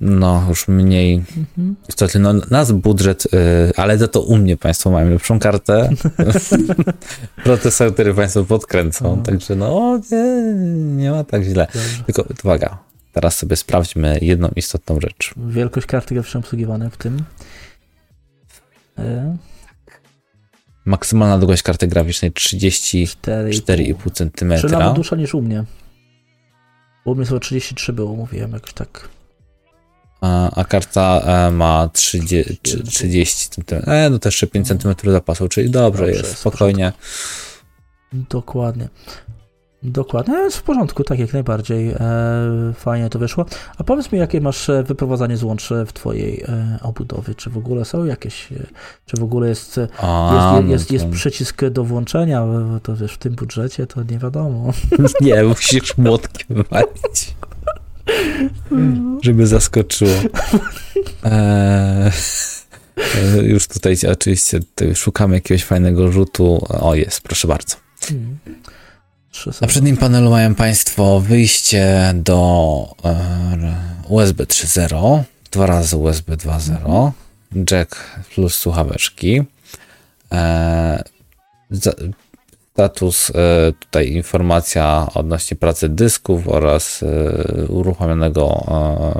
Speaker 2: no, już mniej. Mhm. Niestety, no, nas budżet, yy, ale za to u mnie Państwo mają lepszą kartę. Procesory Państwo podkręcą, mhm. także no, nie, nie ma tak źle. Dobrze. Tylko uwaga, teraz sobie sprawdźmy jedną istotną rzecz.
Speaker 1: Wielkość karty graficznej obsługiwanej w tym.
Speaker 2: Yy. Maksymalna długość karty graficznej 34,5 cm.
Speaker 1: Czyli nawet dłuższa niż u mnie. U mnie sobie 33 było, mówiłem jakoś tak
Speaker 2: a karta e, ma 30, 30 cm. E, no to jeszcze 5 cm zapasu, czyli dobrze, dobrze jest, spokojnie.
Speaker 1: Dokładnie. Dokładnie, jest w porządku, tak jak najbardziej. E, fajnie to wyszło. A powiedz mi, jakie masz e, wyprowadzanie złącz w twojej e, obudowie? Czy w ogóle są jakieś, e, czy w ogóle jest, A, jest, jest, jest, przycisk do włączenia? To wiesz, w tym budżecie to nie wiadomo.
Speaker 2: Nie, musisz młotkiem walić. Żeby zaskoczyło. Eee, już tutaj oczywiście tutaj szukamy jakiegoś fajnego rzutu. O, jest, proszę bardzo. Na przednim panelu mają Państwo wyjście do e, USB 3.0, dwa razy USB 2.0, jack plus słuchaweczki. E, status, e, tutaj informacja odnośnie pracy dysków oraz e, uruchomionego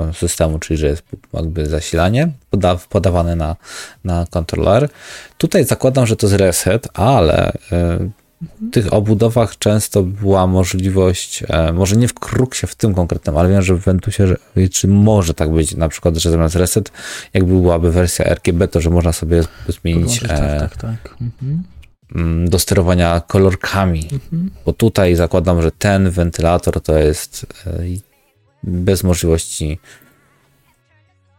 Speaker 2: e, systemu, czyli że jest jakby zasilanie poda podawane na, na kontroler. Tutaj zakładam, że to jest reset, ale w tych obudowach często była możliwość, może nie w Kruxie w tym konkretnym, ale wiem, że w Ventusie, że, czy może tak być, na przykład, że zamiast reset, jakby byłaby wersja RGB, to że można sobie zmienić
Speaker 1: tak, tak, tak. Mhm.
Speaker 2: Mm, do sterowania kolorkami, mhm. bo tutaj zakładam, że ten wentylator to jest e, bez możliwości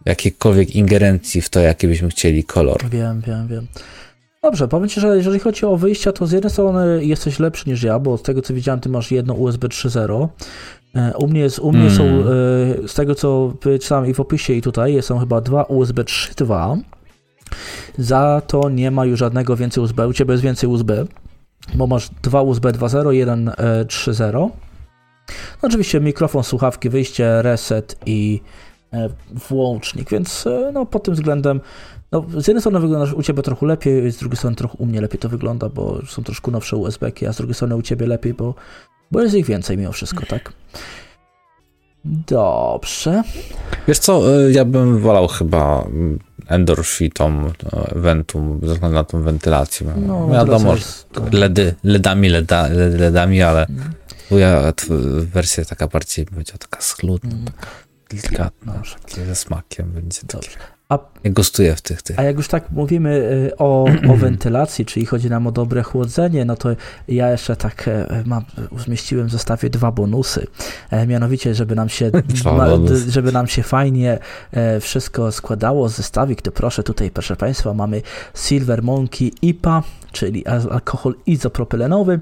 Speaker 2: jakiejkolwiek ingerencji w to, jaki byśmy chcieli kolor.
Speaker 1: Wiem, wiem, wiem. Dobrze, powiem Ci, że jeżeli chodzi o wyjścia, to z jednej strony jesteś lepszy niż ja, bo z tego co widziałem, Ty masz jedno USB 3.0. E, u mnie, jest, u mnie są, mm. e, z tego co czytałem i w opisie i tutaj, są chyba dwa USB 3.2 za to nie ma już żadnego więcej USB. U Ciebie jest więcej USB, bo masz dwa USB 2.0, jeden 3.0. No, oczywiście mikrofon, słuchawki, wyjście, reset i e, włącznik, więc e, no, pod tym względem no, z jednej strony wygląda u Ciebie trochę lepiej, z drugiej strony trochę u mnie lepiej to wygląda, bo są troszkę nowsze USB, a z drugiej strony u Ciebie lepiej, bo, bo jest ich więcej mimo wszystko, tak? Dobrze.
Speaker 2: Wiesz co, e, ja bym wolał chyba endorfitom, ventum, ze względu na tą wentylację. No, Wiadomo, LEDy, LEDami, LEDa, LEDami, ale mm. twoja wersja taka bardziej będzie taka schludna, mm. taka delikatna, no, ze smakiem będzie Dobrze. A, ja gostuję w tych, tych.
Speaker 1: A jak już tak mówimy y, o, o wentylacji, czyli chodzi nam o dobre chłodzenie, no to ja jeszcze tak e, mam, zmieściłem w zestawie dwa bonusy. E, mianowicie, żeby nam się, żeby nam się fajnie e, wszystko składało, zestawik, to proszę tutaj, proszę Państwa, mamy Silver Monkey IPA, czyli alkohol izopropylenowy,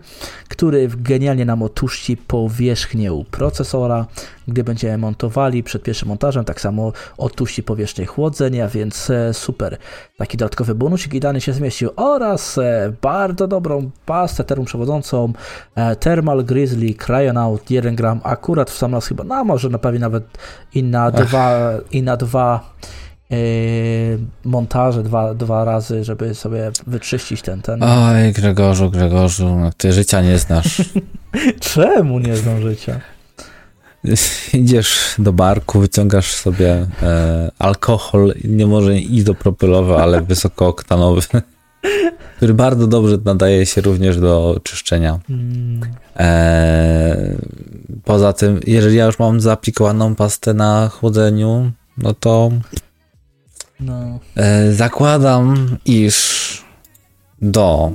Speaker 1: który genialnie nam otuści powierzchnię procesora. Gdy będziemy montowali przed pierwszym montażem, tak samo otuści powierzchnię więc e, super. Taki dodatkowy bonusik i dany się zmieścił oraz e, bardzo dobrą pastę termoprzewodzącą e, Thermal Grizzly Cryonaut 1 gram akurat w sam raz chyba, no może na pewno nawet i na dwa, i na dwa montaże dwa, dwa razy, żeby sobie wyczyścić ten, ten.
Speaker 2: Oj, Gregorzu, Gregorzu, no ty życia nie znasz.
Speaker 1: Czemu nie znam życia?
Speaker 2: Idziesz do barku, wyciągasz sobie e, alkohol, nie może izopropylowy, ale wysokooktanowy, który bardzo dobrze nadaje się również do czyszczenia. Mm. E, poza tym, jeżeli ja już mam zaaplikowaną pastę na chłodzeniu, no to no. E, zakładam, iż do,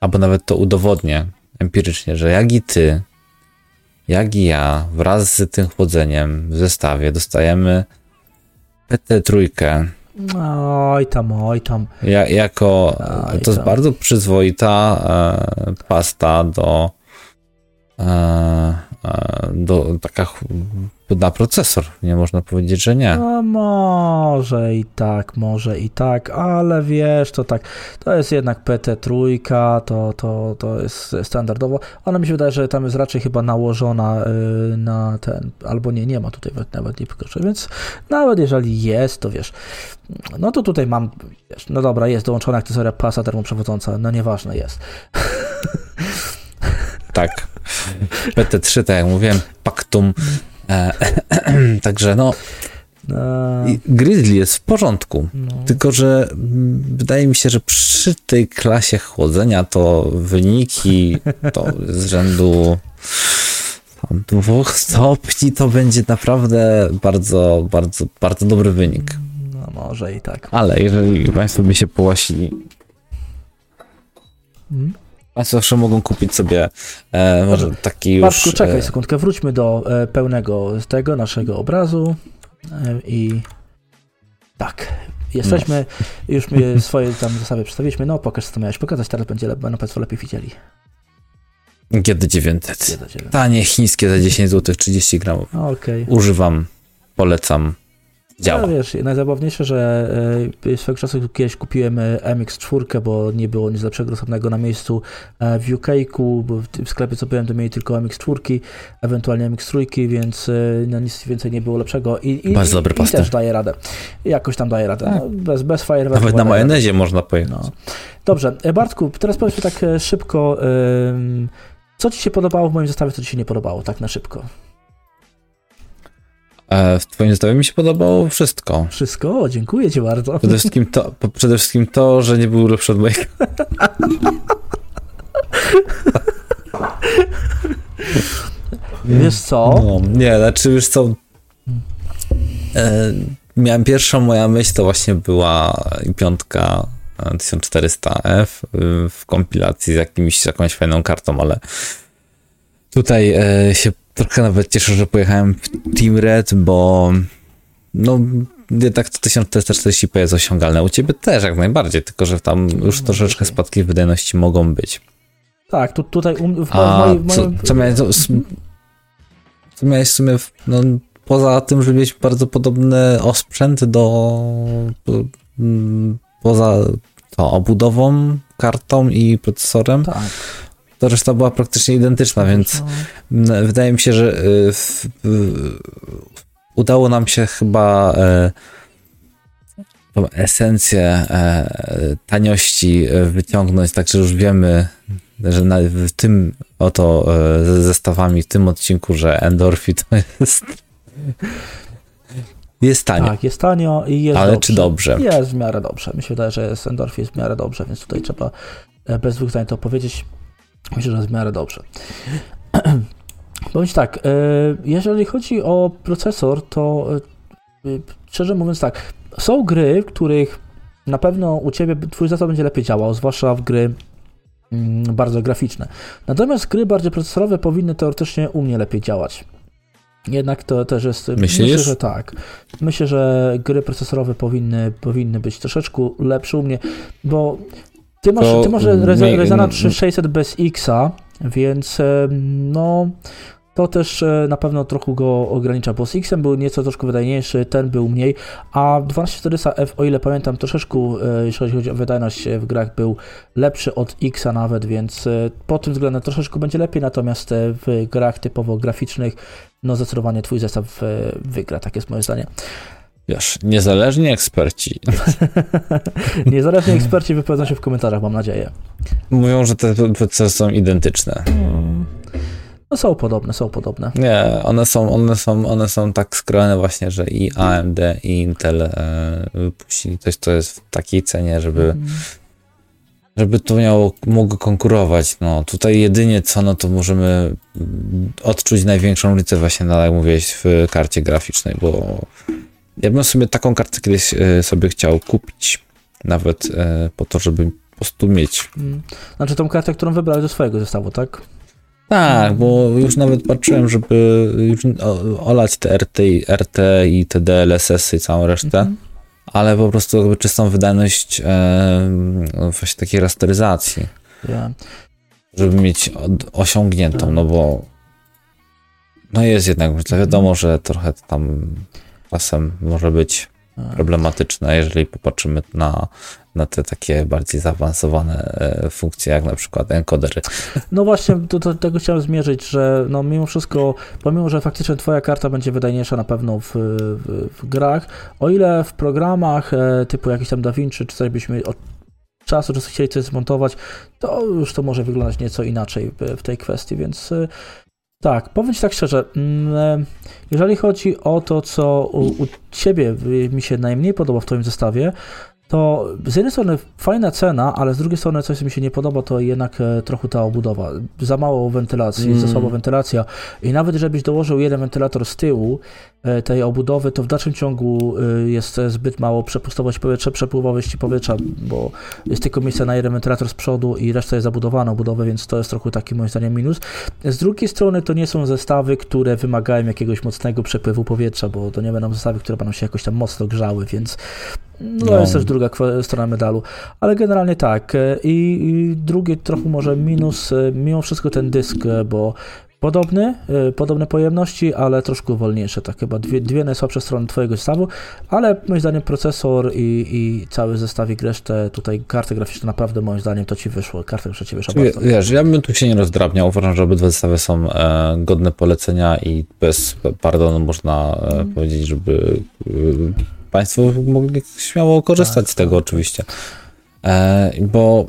Speaker 2: albo nawet to udowodnię empirycznie, że jak i ty, jak i ja, wraz z tym chłodzeniem w zestawie dostajemy PT3.
Speaker 1: Oj tam, oj tam.
Speaker 2: Ja, jako, oj to jest bardzo przyzwoita e, pasta do, e, e do taka na procesor. Nie można powiedzieć, że nie.
Speaker 1: No może i tak, może i tak, ale wiesz, to tak, to jest jednak PT3, to, to, to jest standardowo. Ona mi się wydaje, że tam jest raczej chyba nałożona y, na ten, albo nie, nie ma tutaj nawet nie pokażę, więc nawet jeżeli jest, to wiesz, no to tutaj mam, wiesz, no dobra, jest dołączona akcesoria pasa termoprzewodząca, no nieważne jest.
Speaker 2: Tak. PT3, tak jak mówiłem, Pactum E, także no. Grizzly jest w porządku. No. Tylko, że wydaje mi się, że przy tej klasie chłodzenia to wyniki to z rzędu dwóch stopni to będzie naprawdę bardzo, bardzo, bardzo dobry wynik.
Speaker 1: No może i tak.
Speaker 2: Ale jeżeli Państwo by się połasili. Hmm? Państwo zawsze mogą kupić sobie e, może taki już...
Speaker 1: Czekaj e, sekundkę, wróćmy do e, pełnego tego naszego obrazu e, i tak, jesteśmy, no. już my swoje tam zasady przedstawiliśmy, no pokaż co miałeś pokazać, teraz będzie, będą Państwo lepiej widzieli.
Speaker 2: GD900. GD900. Tanie chińskie za 10 zł, 30 gramów.
Speaker 1: Okay.
Speaker 2: Używam, polecam. Działa.
Speaker 1: No, wiesz, najzabawniejsze, że y, swego czasu kiedyś kupiłem y, MX4, bo nie było nic lepszego dostępnego na miejscu y, w UK-ku, bo w, sklepie co byłem, to mieli tylko MX4, ewentualnie MX3, więc no, nic więcej nie było lepszego. I, i,
Speaker 2: Bardzo dobry
Speaker 1: i, i też daje radę. Jakoś tam daje radę. No, bez, bez fajerwerków.
Speaker 2: Nawet na majonezie można pojechać.
Speaker 1: No. Dobrze, e, Bartku, teraz powiedz mi tak e, szybko, co Ci się podobało w moim zestawie, co Ci się nie podobało, tak na szybko.
Speaker 2: E, w twoim zestawie mi się podobało wszystko.
Speaker 1: Wszystko? Dziękuję Ci bardzo.
Speaker 2: Przede wszystkim to, przede wszystkim to że nie był lepszy od mojego.
Speaker 1: Wiesz co?
Speaker 2: No, nie, znaczy już co. E, miałem pierwszą moja myśl, to właśnie była piątka e, 1400F y, w kompilacji z jakimś, jakąś fajną kartą, ale tutaj e, się trochę nawet cieszę, że pojechałem w Team Red, bo no jednak to 1440p jest osiągalne. U ciebie też jak najbardziej, tylko że tam już troszeczkę spadki wydajności mogą być.
Speaker 1: Tak, tu, tutaj um, w,
Speaker 2: A
Speaker 1: w
Speaker 2: co,
Speaker 1: moim...
Speaker 2: co miałeś, co, co miałeś w sumie, no, poza tym, że mieć bardzo podobny osprzęt do, mm, poza to, obudową, kartą i procesorem,
Speaker 1: Tak.
Speaker 2: To reszta była praktycznie identyczna, więc
Speaker 1: No.
Speaker 2: mm, wydaje mi się, że y, udało nam się chyba e, tą esencję e, taniości e, wyciągnąć, także już wiemy, że na, w tym oto ze zestawami w tym odcinku, że Endorphi to jest jest tanio,
Speaker 1: Tak, jest tanio i jest
Speaker 2: ale
Speaker 1: dobrze.
Speaker 2: czy dobrze?
Speaker 1: Jest w miarę dobrze. Mi się wydaje, że jest Endorphi jest w miarę dobrze, więc tutaj trzeba bez dwóch zdań to powiedzieć. Myślę, że w miarę dobrze. Powiem ci tak, e, jeżeli chodzi o procesor, to e, e, szczerze mówiąc tak, są gry, w których na pewno u Ciebie Twój zestaw będzie lepiej działał, zwłaszcza w gry mm, bardzo graficzne. Natomiast gry bardziej procesorowe powinny teoretycznie u mnie lepiej działać. Jednak to też jest.
Speaker 2: Myślisz?
Speaker 1: Myślę, że tak. Myślę, że gry procesorowe powinny, powinny być troszeczkę lepsze u mnie, bo ty masz,
Speaker 2: To
Speaker 1: ty masz Reza- Ryzena
Speaker 2: m-
Speaker 1: 3600 bez Xa, więc no. To też e, na pewno trochę go ogranicza, bo z Xem był nieco troszkę wydajniejszy, ten był mniej, a 12400F, o ile pamiętam, troszeczkę, e, jeśli chodzi o wydajność e, w grach, był lepszy od Xa nawet, więc pod tym względem troszeczkę będzie lepiej, natomiast w grach typowo graficznych, no zdecydowanie twój zestaw wygra, tak jest moje zdanie.
Speaker 2: Wiesz, niezależni eksperci
Speaker 1: Niezależni eksperci wypowiedzą się w komentarzach, mam nadzieję.
Speaker 2: mówią, że te procesy są identyczne.
Speaker 1: No są podobne, są podobne.
Speaker 2: Nie, one są, one są, one są tak skrojone właśnie, że i AMD i Intel e, wypuścili coś, co jest w takiej cenie, żeby, żeby to miało, mogło konkurować. No tutaj jedynie co, no to możemy odczuć największą różnicę właśnie, no, jak mówiłeś, w karcie graficznej, bo ja bym sobie taką kartę kiedyś e, sobie chciał kupić, nawet e, po to, żeby po prostu mieć
Speaker 1: Mm. Znaczy tą kartę, którą wybrałeś do swojego zestawu, tak?
Speaker 2: Tak, bo już nawet patrzyłem, żeby już olać te RT, i- RT i te DLSS i całą resztę,
Speaker 1: Mhm.
Speaker 2: ale po prostu jakby czystą wydajność e, właśnie takiej rasteryzacji, żeby mieć osiągniętą, no bo no jest jednak, wiadomo, że trochę tam czasem może być
Speaker 1: A.
Speaker 2: problematyczne, jeżeli popatrzymy na, na te takie bardziej zaawansowane e, funkcje, jak na przykład encodery.
Speaker 1: No właśnie, do, do tego chciałem zmierzyć, że no mimo wszystko, pomimo, że faktycznie twoja karta będzie wydajniejsza na pewno w, w, w grach, o ile w programach e, typu jakiś tam DaVinci czy coś byśmy od czasu, czy chcieli coś zmontować, to już to może wyglądać nieco inaczej w, w tej kwestii, więc e, tak, powiem Ci tak szczerze, mm, e, jeżeli chodzi o to, co u, u Ciebie mi się najmniej podoba w Twoim zestawie, to z jednej strony fajna cena, ale z drugiej strony coś, co mi się nie podoba, to jednak e, trochę ta obudowa. Za mało wentylacji,
Speaker 2: Mm.
Speaker 1: za słaba wentylacja i nawet żebyś dołożył jeden wentylator z tyłu tej obudowy, to w dalszym ciągu e, jest e, zbyt mało przepustowość powietrza, przepływowości powietrza, bo jest tylko miejsce na jeden wentylator z przodu i reszta jest zabudowana obudowę, więc to jest trochę taki moim zdaniem minus. Z drugiej strony to nie są zestawy, które wymagają jakiegoś mocnego przepływu powietrza, bo to nie będą zestawy, które będą się jakoś tam mocno grzały, więc no,
Speaker 2: No.
Speaker 1: jest też druga strona medalu. Ale generalnie tak. e, I, I drugi trochę może minus, e, mimo wszystko ten dysk, e, bo podobny, y, podobne pojemności, ale troszkę wolniejsze, tak chyba dwie, dwie najsłabsze strony twojego zestawu, ale moim zdaniem procesor i, i cały zestawik, resztę tutaj karty graficzne naprawdę moim zdaniem to ci wyszło, karta graficzna ci wyszła bardzo.
Speaker 2: Wiesz, ja bym tu się nie rozdrabniał, uważam, że obydwa zestawy są e, godne polecenia i bez pardonu można e, mm. powiedzieć, żeby e, Państwo mogli śmiało korzystać tak, z tego tak. oczywiście. E, bo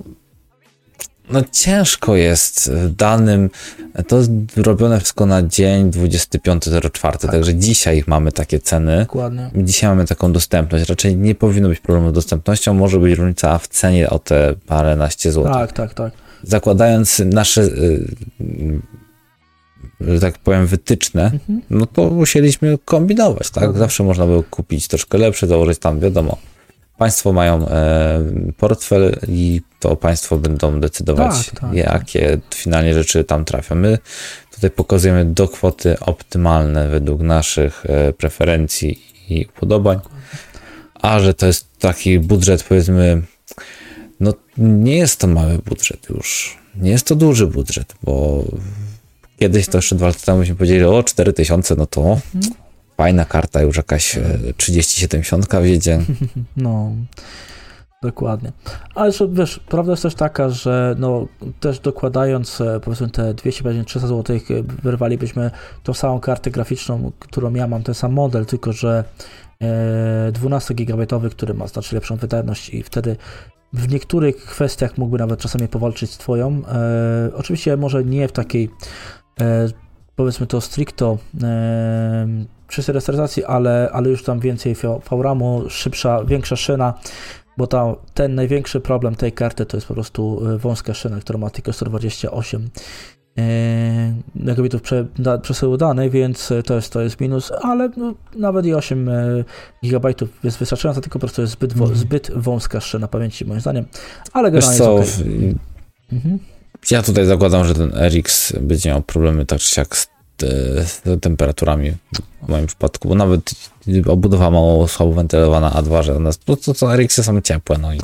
Speaker 2: no ciężko jest danym, to jest robione wszystko na dzień 25.04, tak. także dzisiaj mamy takie ceny.
Speaker 1: Dokładnie.
Speaker 2: Dzisiaj mamy taką dostępność. Raczej nie powinno być problemu z dostępnością, może być różnica w cenie o te paręnaście złotych.
Speaker 1: Tak, tak, tak.
Speaker 2: Zakładając nasze, y, że tak powiem, wytyczne, mhm. no to musieliśmy kombinować, tak? Zawsze można było kupić troszkę lepsze, założyć tam, wiadomo, Państwo mają e, portfel i to państwo będą decydować, tak, tak, jakie tak. finalnie rzeczy tam trafią. My tutaj pokazujemy do kwoty optymalne według naszych e, preferencji i upodobań, a że to jest taki budżet, powiedzmy, no nie jest to mały budżet już. Nie jest to duży budżet, bo kiedyś to jeszcze dwa lata temu byśmy powiedzieli, o 4000, no to mhm fajna karta, już jakaś 3070 e, wiedzie.
Speaker 1: No, dokładnie. Ale wiesz, prawda jest też taka, że no, też dokładając e, powiedzmy te 250-300 zł, e, wyrwalibyśmy tą samą kartę graficzną, którą ja mam, ten sam model, tylko że 12 GB, który ma znacznie lepszą wydajność i wtedy w niektórych kwestiach mógłby nawet czasami powalczyć z twoją. E, oczywiście może nie w takiej e, powiedzmy to stricto e, przy restartacji, ale, ale już tam więcej VRAMu, szybsza, większa szyna, bo ta, ten największy problem tej karty to jest po prostu e, wąska szyna, która ma tylko 128 megabitów prze, da, przesyłu danych, więc to jest, to jest minus, ale no, nawet i 8 e, gigabajtów jest wystarczająca, tylko po prostu jest zbyt, mm. zbyt wąska szyna pamięci moim zdaniem, ale generalnie
Speaker 2: co, jest okay. mhm. Ja tutaj zakładam, że ten RX będzie miał problemy tak czy siak z temperaturami w moim przypadku, bo nawet obudowa mało słabo wentylowana, a dwa, że nas, to, to, to RX są ciepłe, no i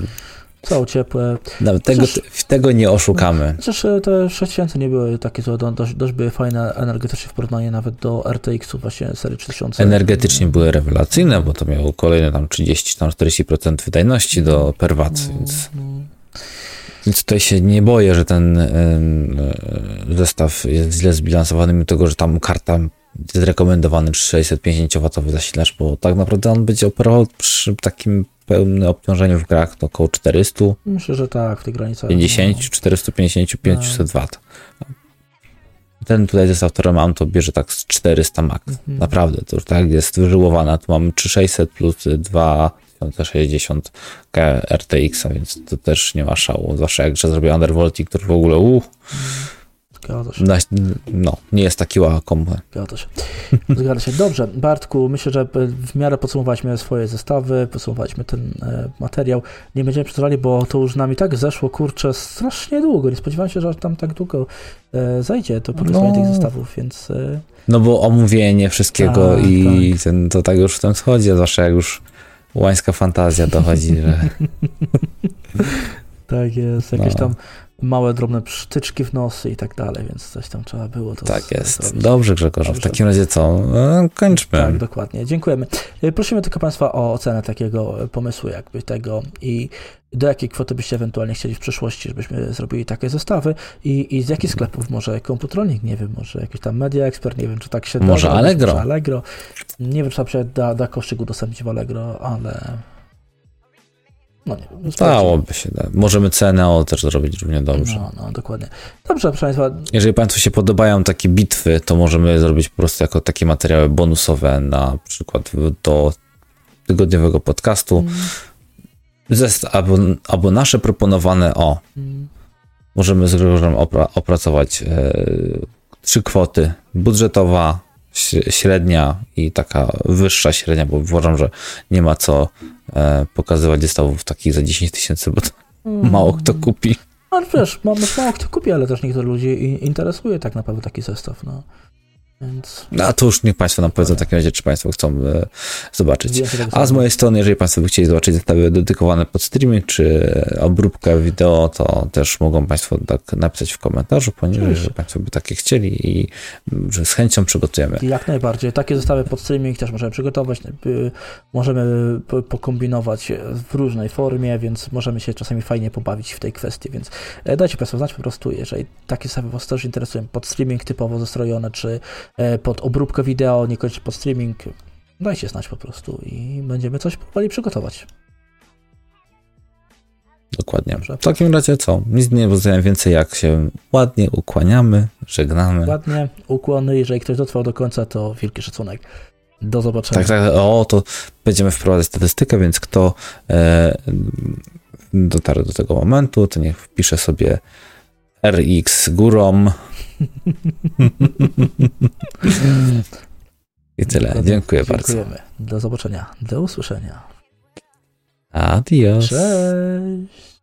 Speaker 1: są ciepłe.
Speaker 2: Nawet tego, Chociaż, tego nie oszukamy.
Speaker 1: Chociaż e, te 6000 nie były takie złe, dość, dość były fajne energetycznie w porównaniu nawet do RTX-u właśnie serii 3000.
Speaker 2: Energetycznie były rewelacyjne, bo to miało kolejne tam 30-40% wydajności do per watt, no, więc... No. Więc tutaj się nie boję, że ten e, zestaw jest źle zbilansowany, mimo tego, że tam karta jest rekomendowany 650W zasilacz, bo tak naprawdę on będzie operował przy takim pełnym obciążeniu w grach to około 400.
Speaker 1: Myślę, że tak, w tych granicach.
Speaker 2: 50, no. 450, 500 W. Ten tutaj zestaw, który mam, to bierze tak z 400 max. Mhm. Naprawdę, to już tak jest wyżyłowana. Tu mamy 3600 plus 2 60 RTX, a więc to też nie ma szału. Zwłaszcza jak zrobię Undervolting, który w ogóle
Speaker 1: się.
Speaker 2: No, nie jest taki łakom.
Speaker 1: Zgadza się. Zgadza się. Dobrze, Bartku, myślę, że w miarę podsumowaliśmy swoje zestawy, podsumowaliśmy ten e, materiał. Nie będziemy przedłużali, bo to już nami tak zeszło, kurczę, strasznie długo. Nie spodziewałem się, że tam tak długo e, zajdzie to pokazanie no. tych zestawów, więc... E...
Speaker 2: No bo omówienie wszystkiego i tak. Ten, to tak już w tym schodzi, zwłaszcza jak już łańska fantazja dochodzi, że...
Speaker 1: tak jest, jakieś no. tam małe, drobne przytyczki w nosy i tak dalej, więc coś tam trzeba było to
Speaker 2: Tak jest. Zrobić. Dobrze Grzegorz, Dobrze. w takim razie co? No, kończmy.
Speaker 1: Tak, dokładnie. Dziękujemy. Prosimy tylko Państwa o ocenę takiego pomysłu jakby tego i do jakiej kwoty byście ewentualnie chcieli w przyszłości, żebyśmy zrobili takie zestawy i, i z jakich sklepów, może komputronik, nie wiem, może jakiś tam Media Expert, nie wiem, czy tak się
Speaker 2: da. Może Allegro.
Speaker 1: Może Allegro. Nie wiem, czy tam się da, da koszyk udostępnić w Allegro, ale no nie wiem.
Speaker 2: Dałoby się. Da. Możemy CNO też zrobić równie dobrze.
Speaker 1: No, no, dokładnie. Dobrze, proszę Państwa.
Speaker 2: Jeżeli Państwu się podobają takie bitwy, to możemy zrobić po prostu jako takie materiały bonusowe na przykład do tygodniowego podcastu. Mm. Zest, albo, albo nasze proponowane o. Możemy z Grzegorzem opra opracować e, trzy kwoty. Budżetowa, średnia i taka wyższa średnia, bo uważam, że nie ma co e, pokazywać zestawów takich za 10 tysięcy, bo to mm. mało kto kupi.
Speaker 1: No wiesz, mało kto kupi, ale też niektórych ludzi interesuje tak naprawdę taki zestaw. No. Więc
Speaker 2: No a to już niech Państwo nam powiedzą w takim razie, czy Państwo chcą e, zobaczyć. A z mojej strony, jeżeli Państwo by chcieli zobaczyć zestawy dedykowane pod streaming, czy obróbkę wideo, to też mogą Państwo tak napisać w komentarzu poniżej,
Speaker 1: Oczywiście.
Speaker 2: że Państwo by takie chcieli i że z chęcią przygotujemy.
Speaker 1: Jak najbardziej. Takie zestawy pod streaming też możemy przygotować. y, Możemy po- pokombinować w różnej formie, więc możemy się czasami fajnie pobawić w tej kwestii. Więc e, dajcie Państwo znać po prostu, jeżeli takie zestawy Was też interesują, pod streaming typowo zestrojone, czy e, pod obróbkę wideo, niekoniecznie pod streaming, dajcie znać po prostu i będziemy coś próbowali przygotować.
Speaker 2: Dokładnie.
Speaker 1: Dobrze.
Speaker 2: W takim razie co? Nic nie pozostaje więcej, jak się ładnie ukłaniamy, żegnamy.
Speaker 1: Ładnie, ukłony. Jeżeli ktoś dotrwał do końca, to wielki szacunek. Do zobaczenia.
Speaker 2: Tak, tak. O, to będziemy wprowadzać statystykę, więc kto e, dotarł do tego momentu, to niech wpisze sobie RX górą. I tyle. Dziękuję bardzo.
Speaker 1: Dziękujemy. Do zobaczenia. Do usłyszenia.
Speaker 2: Adios.
Speaker 1: Cześć.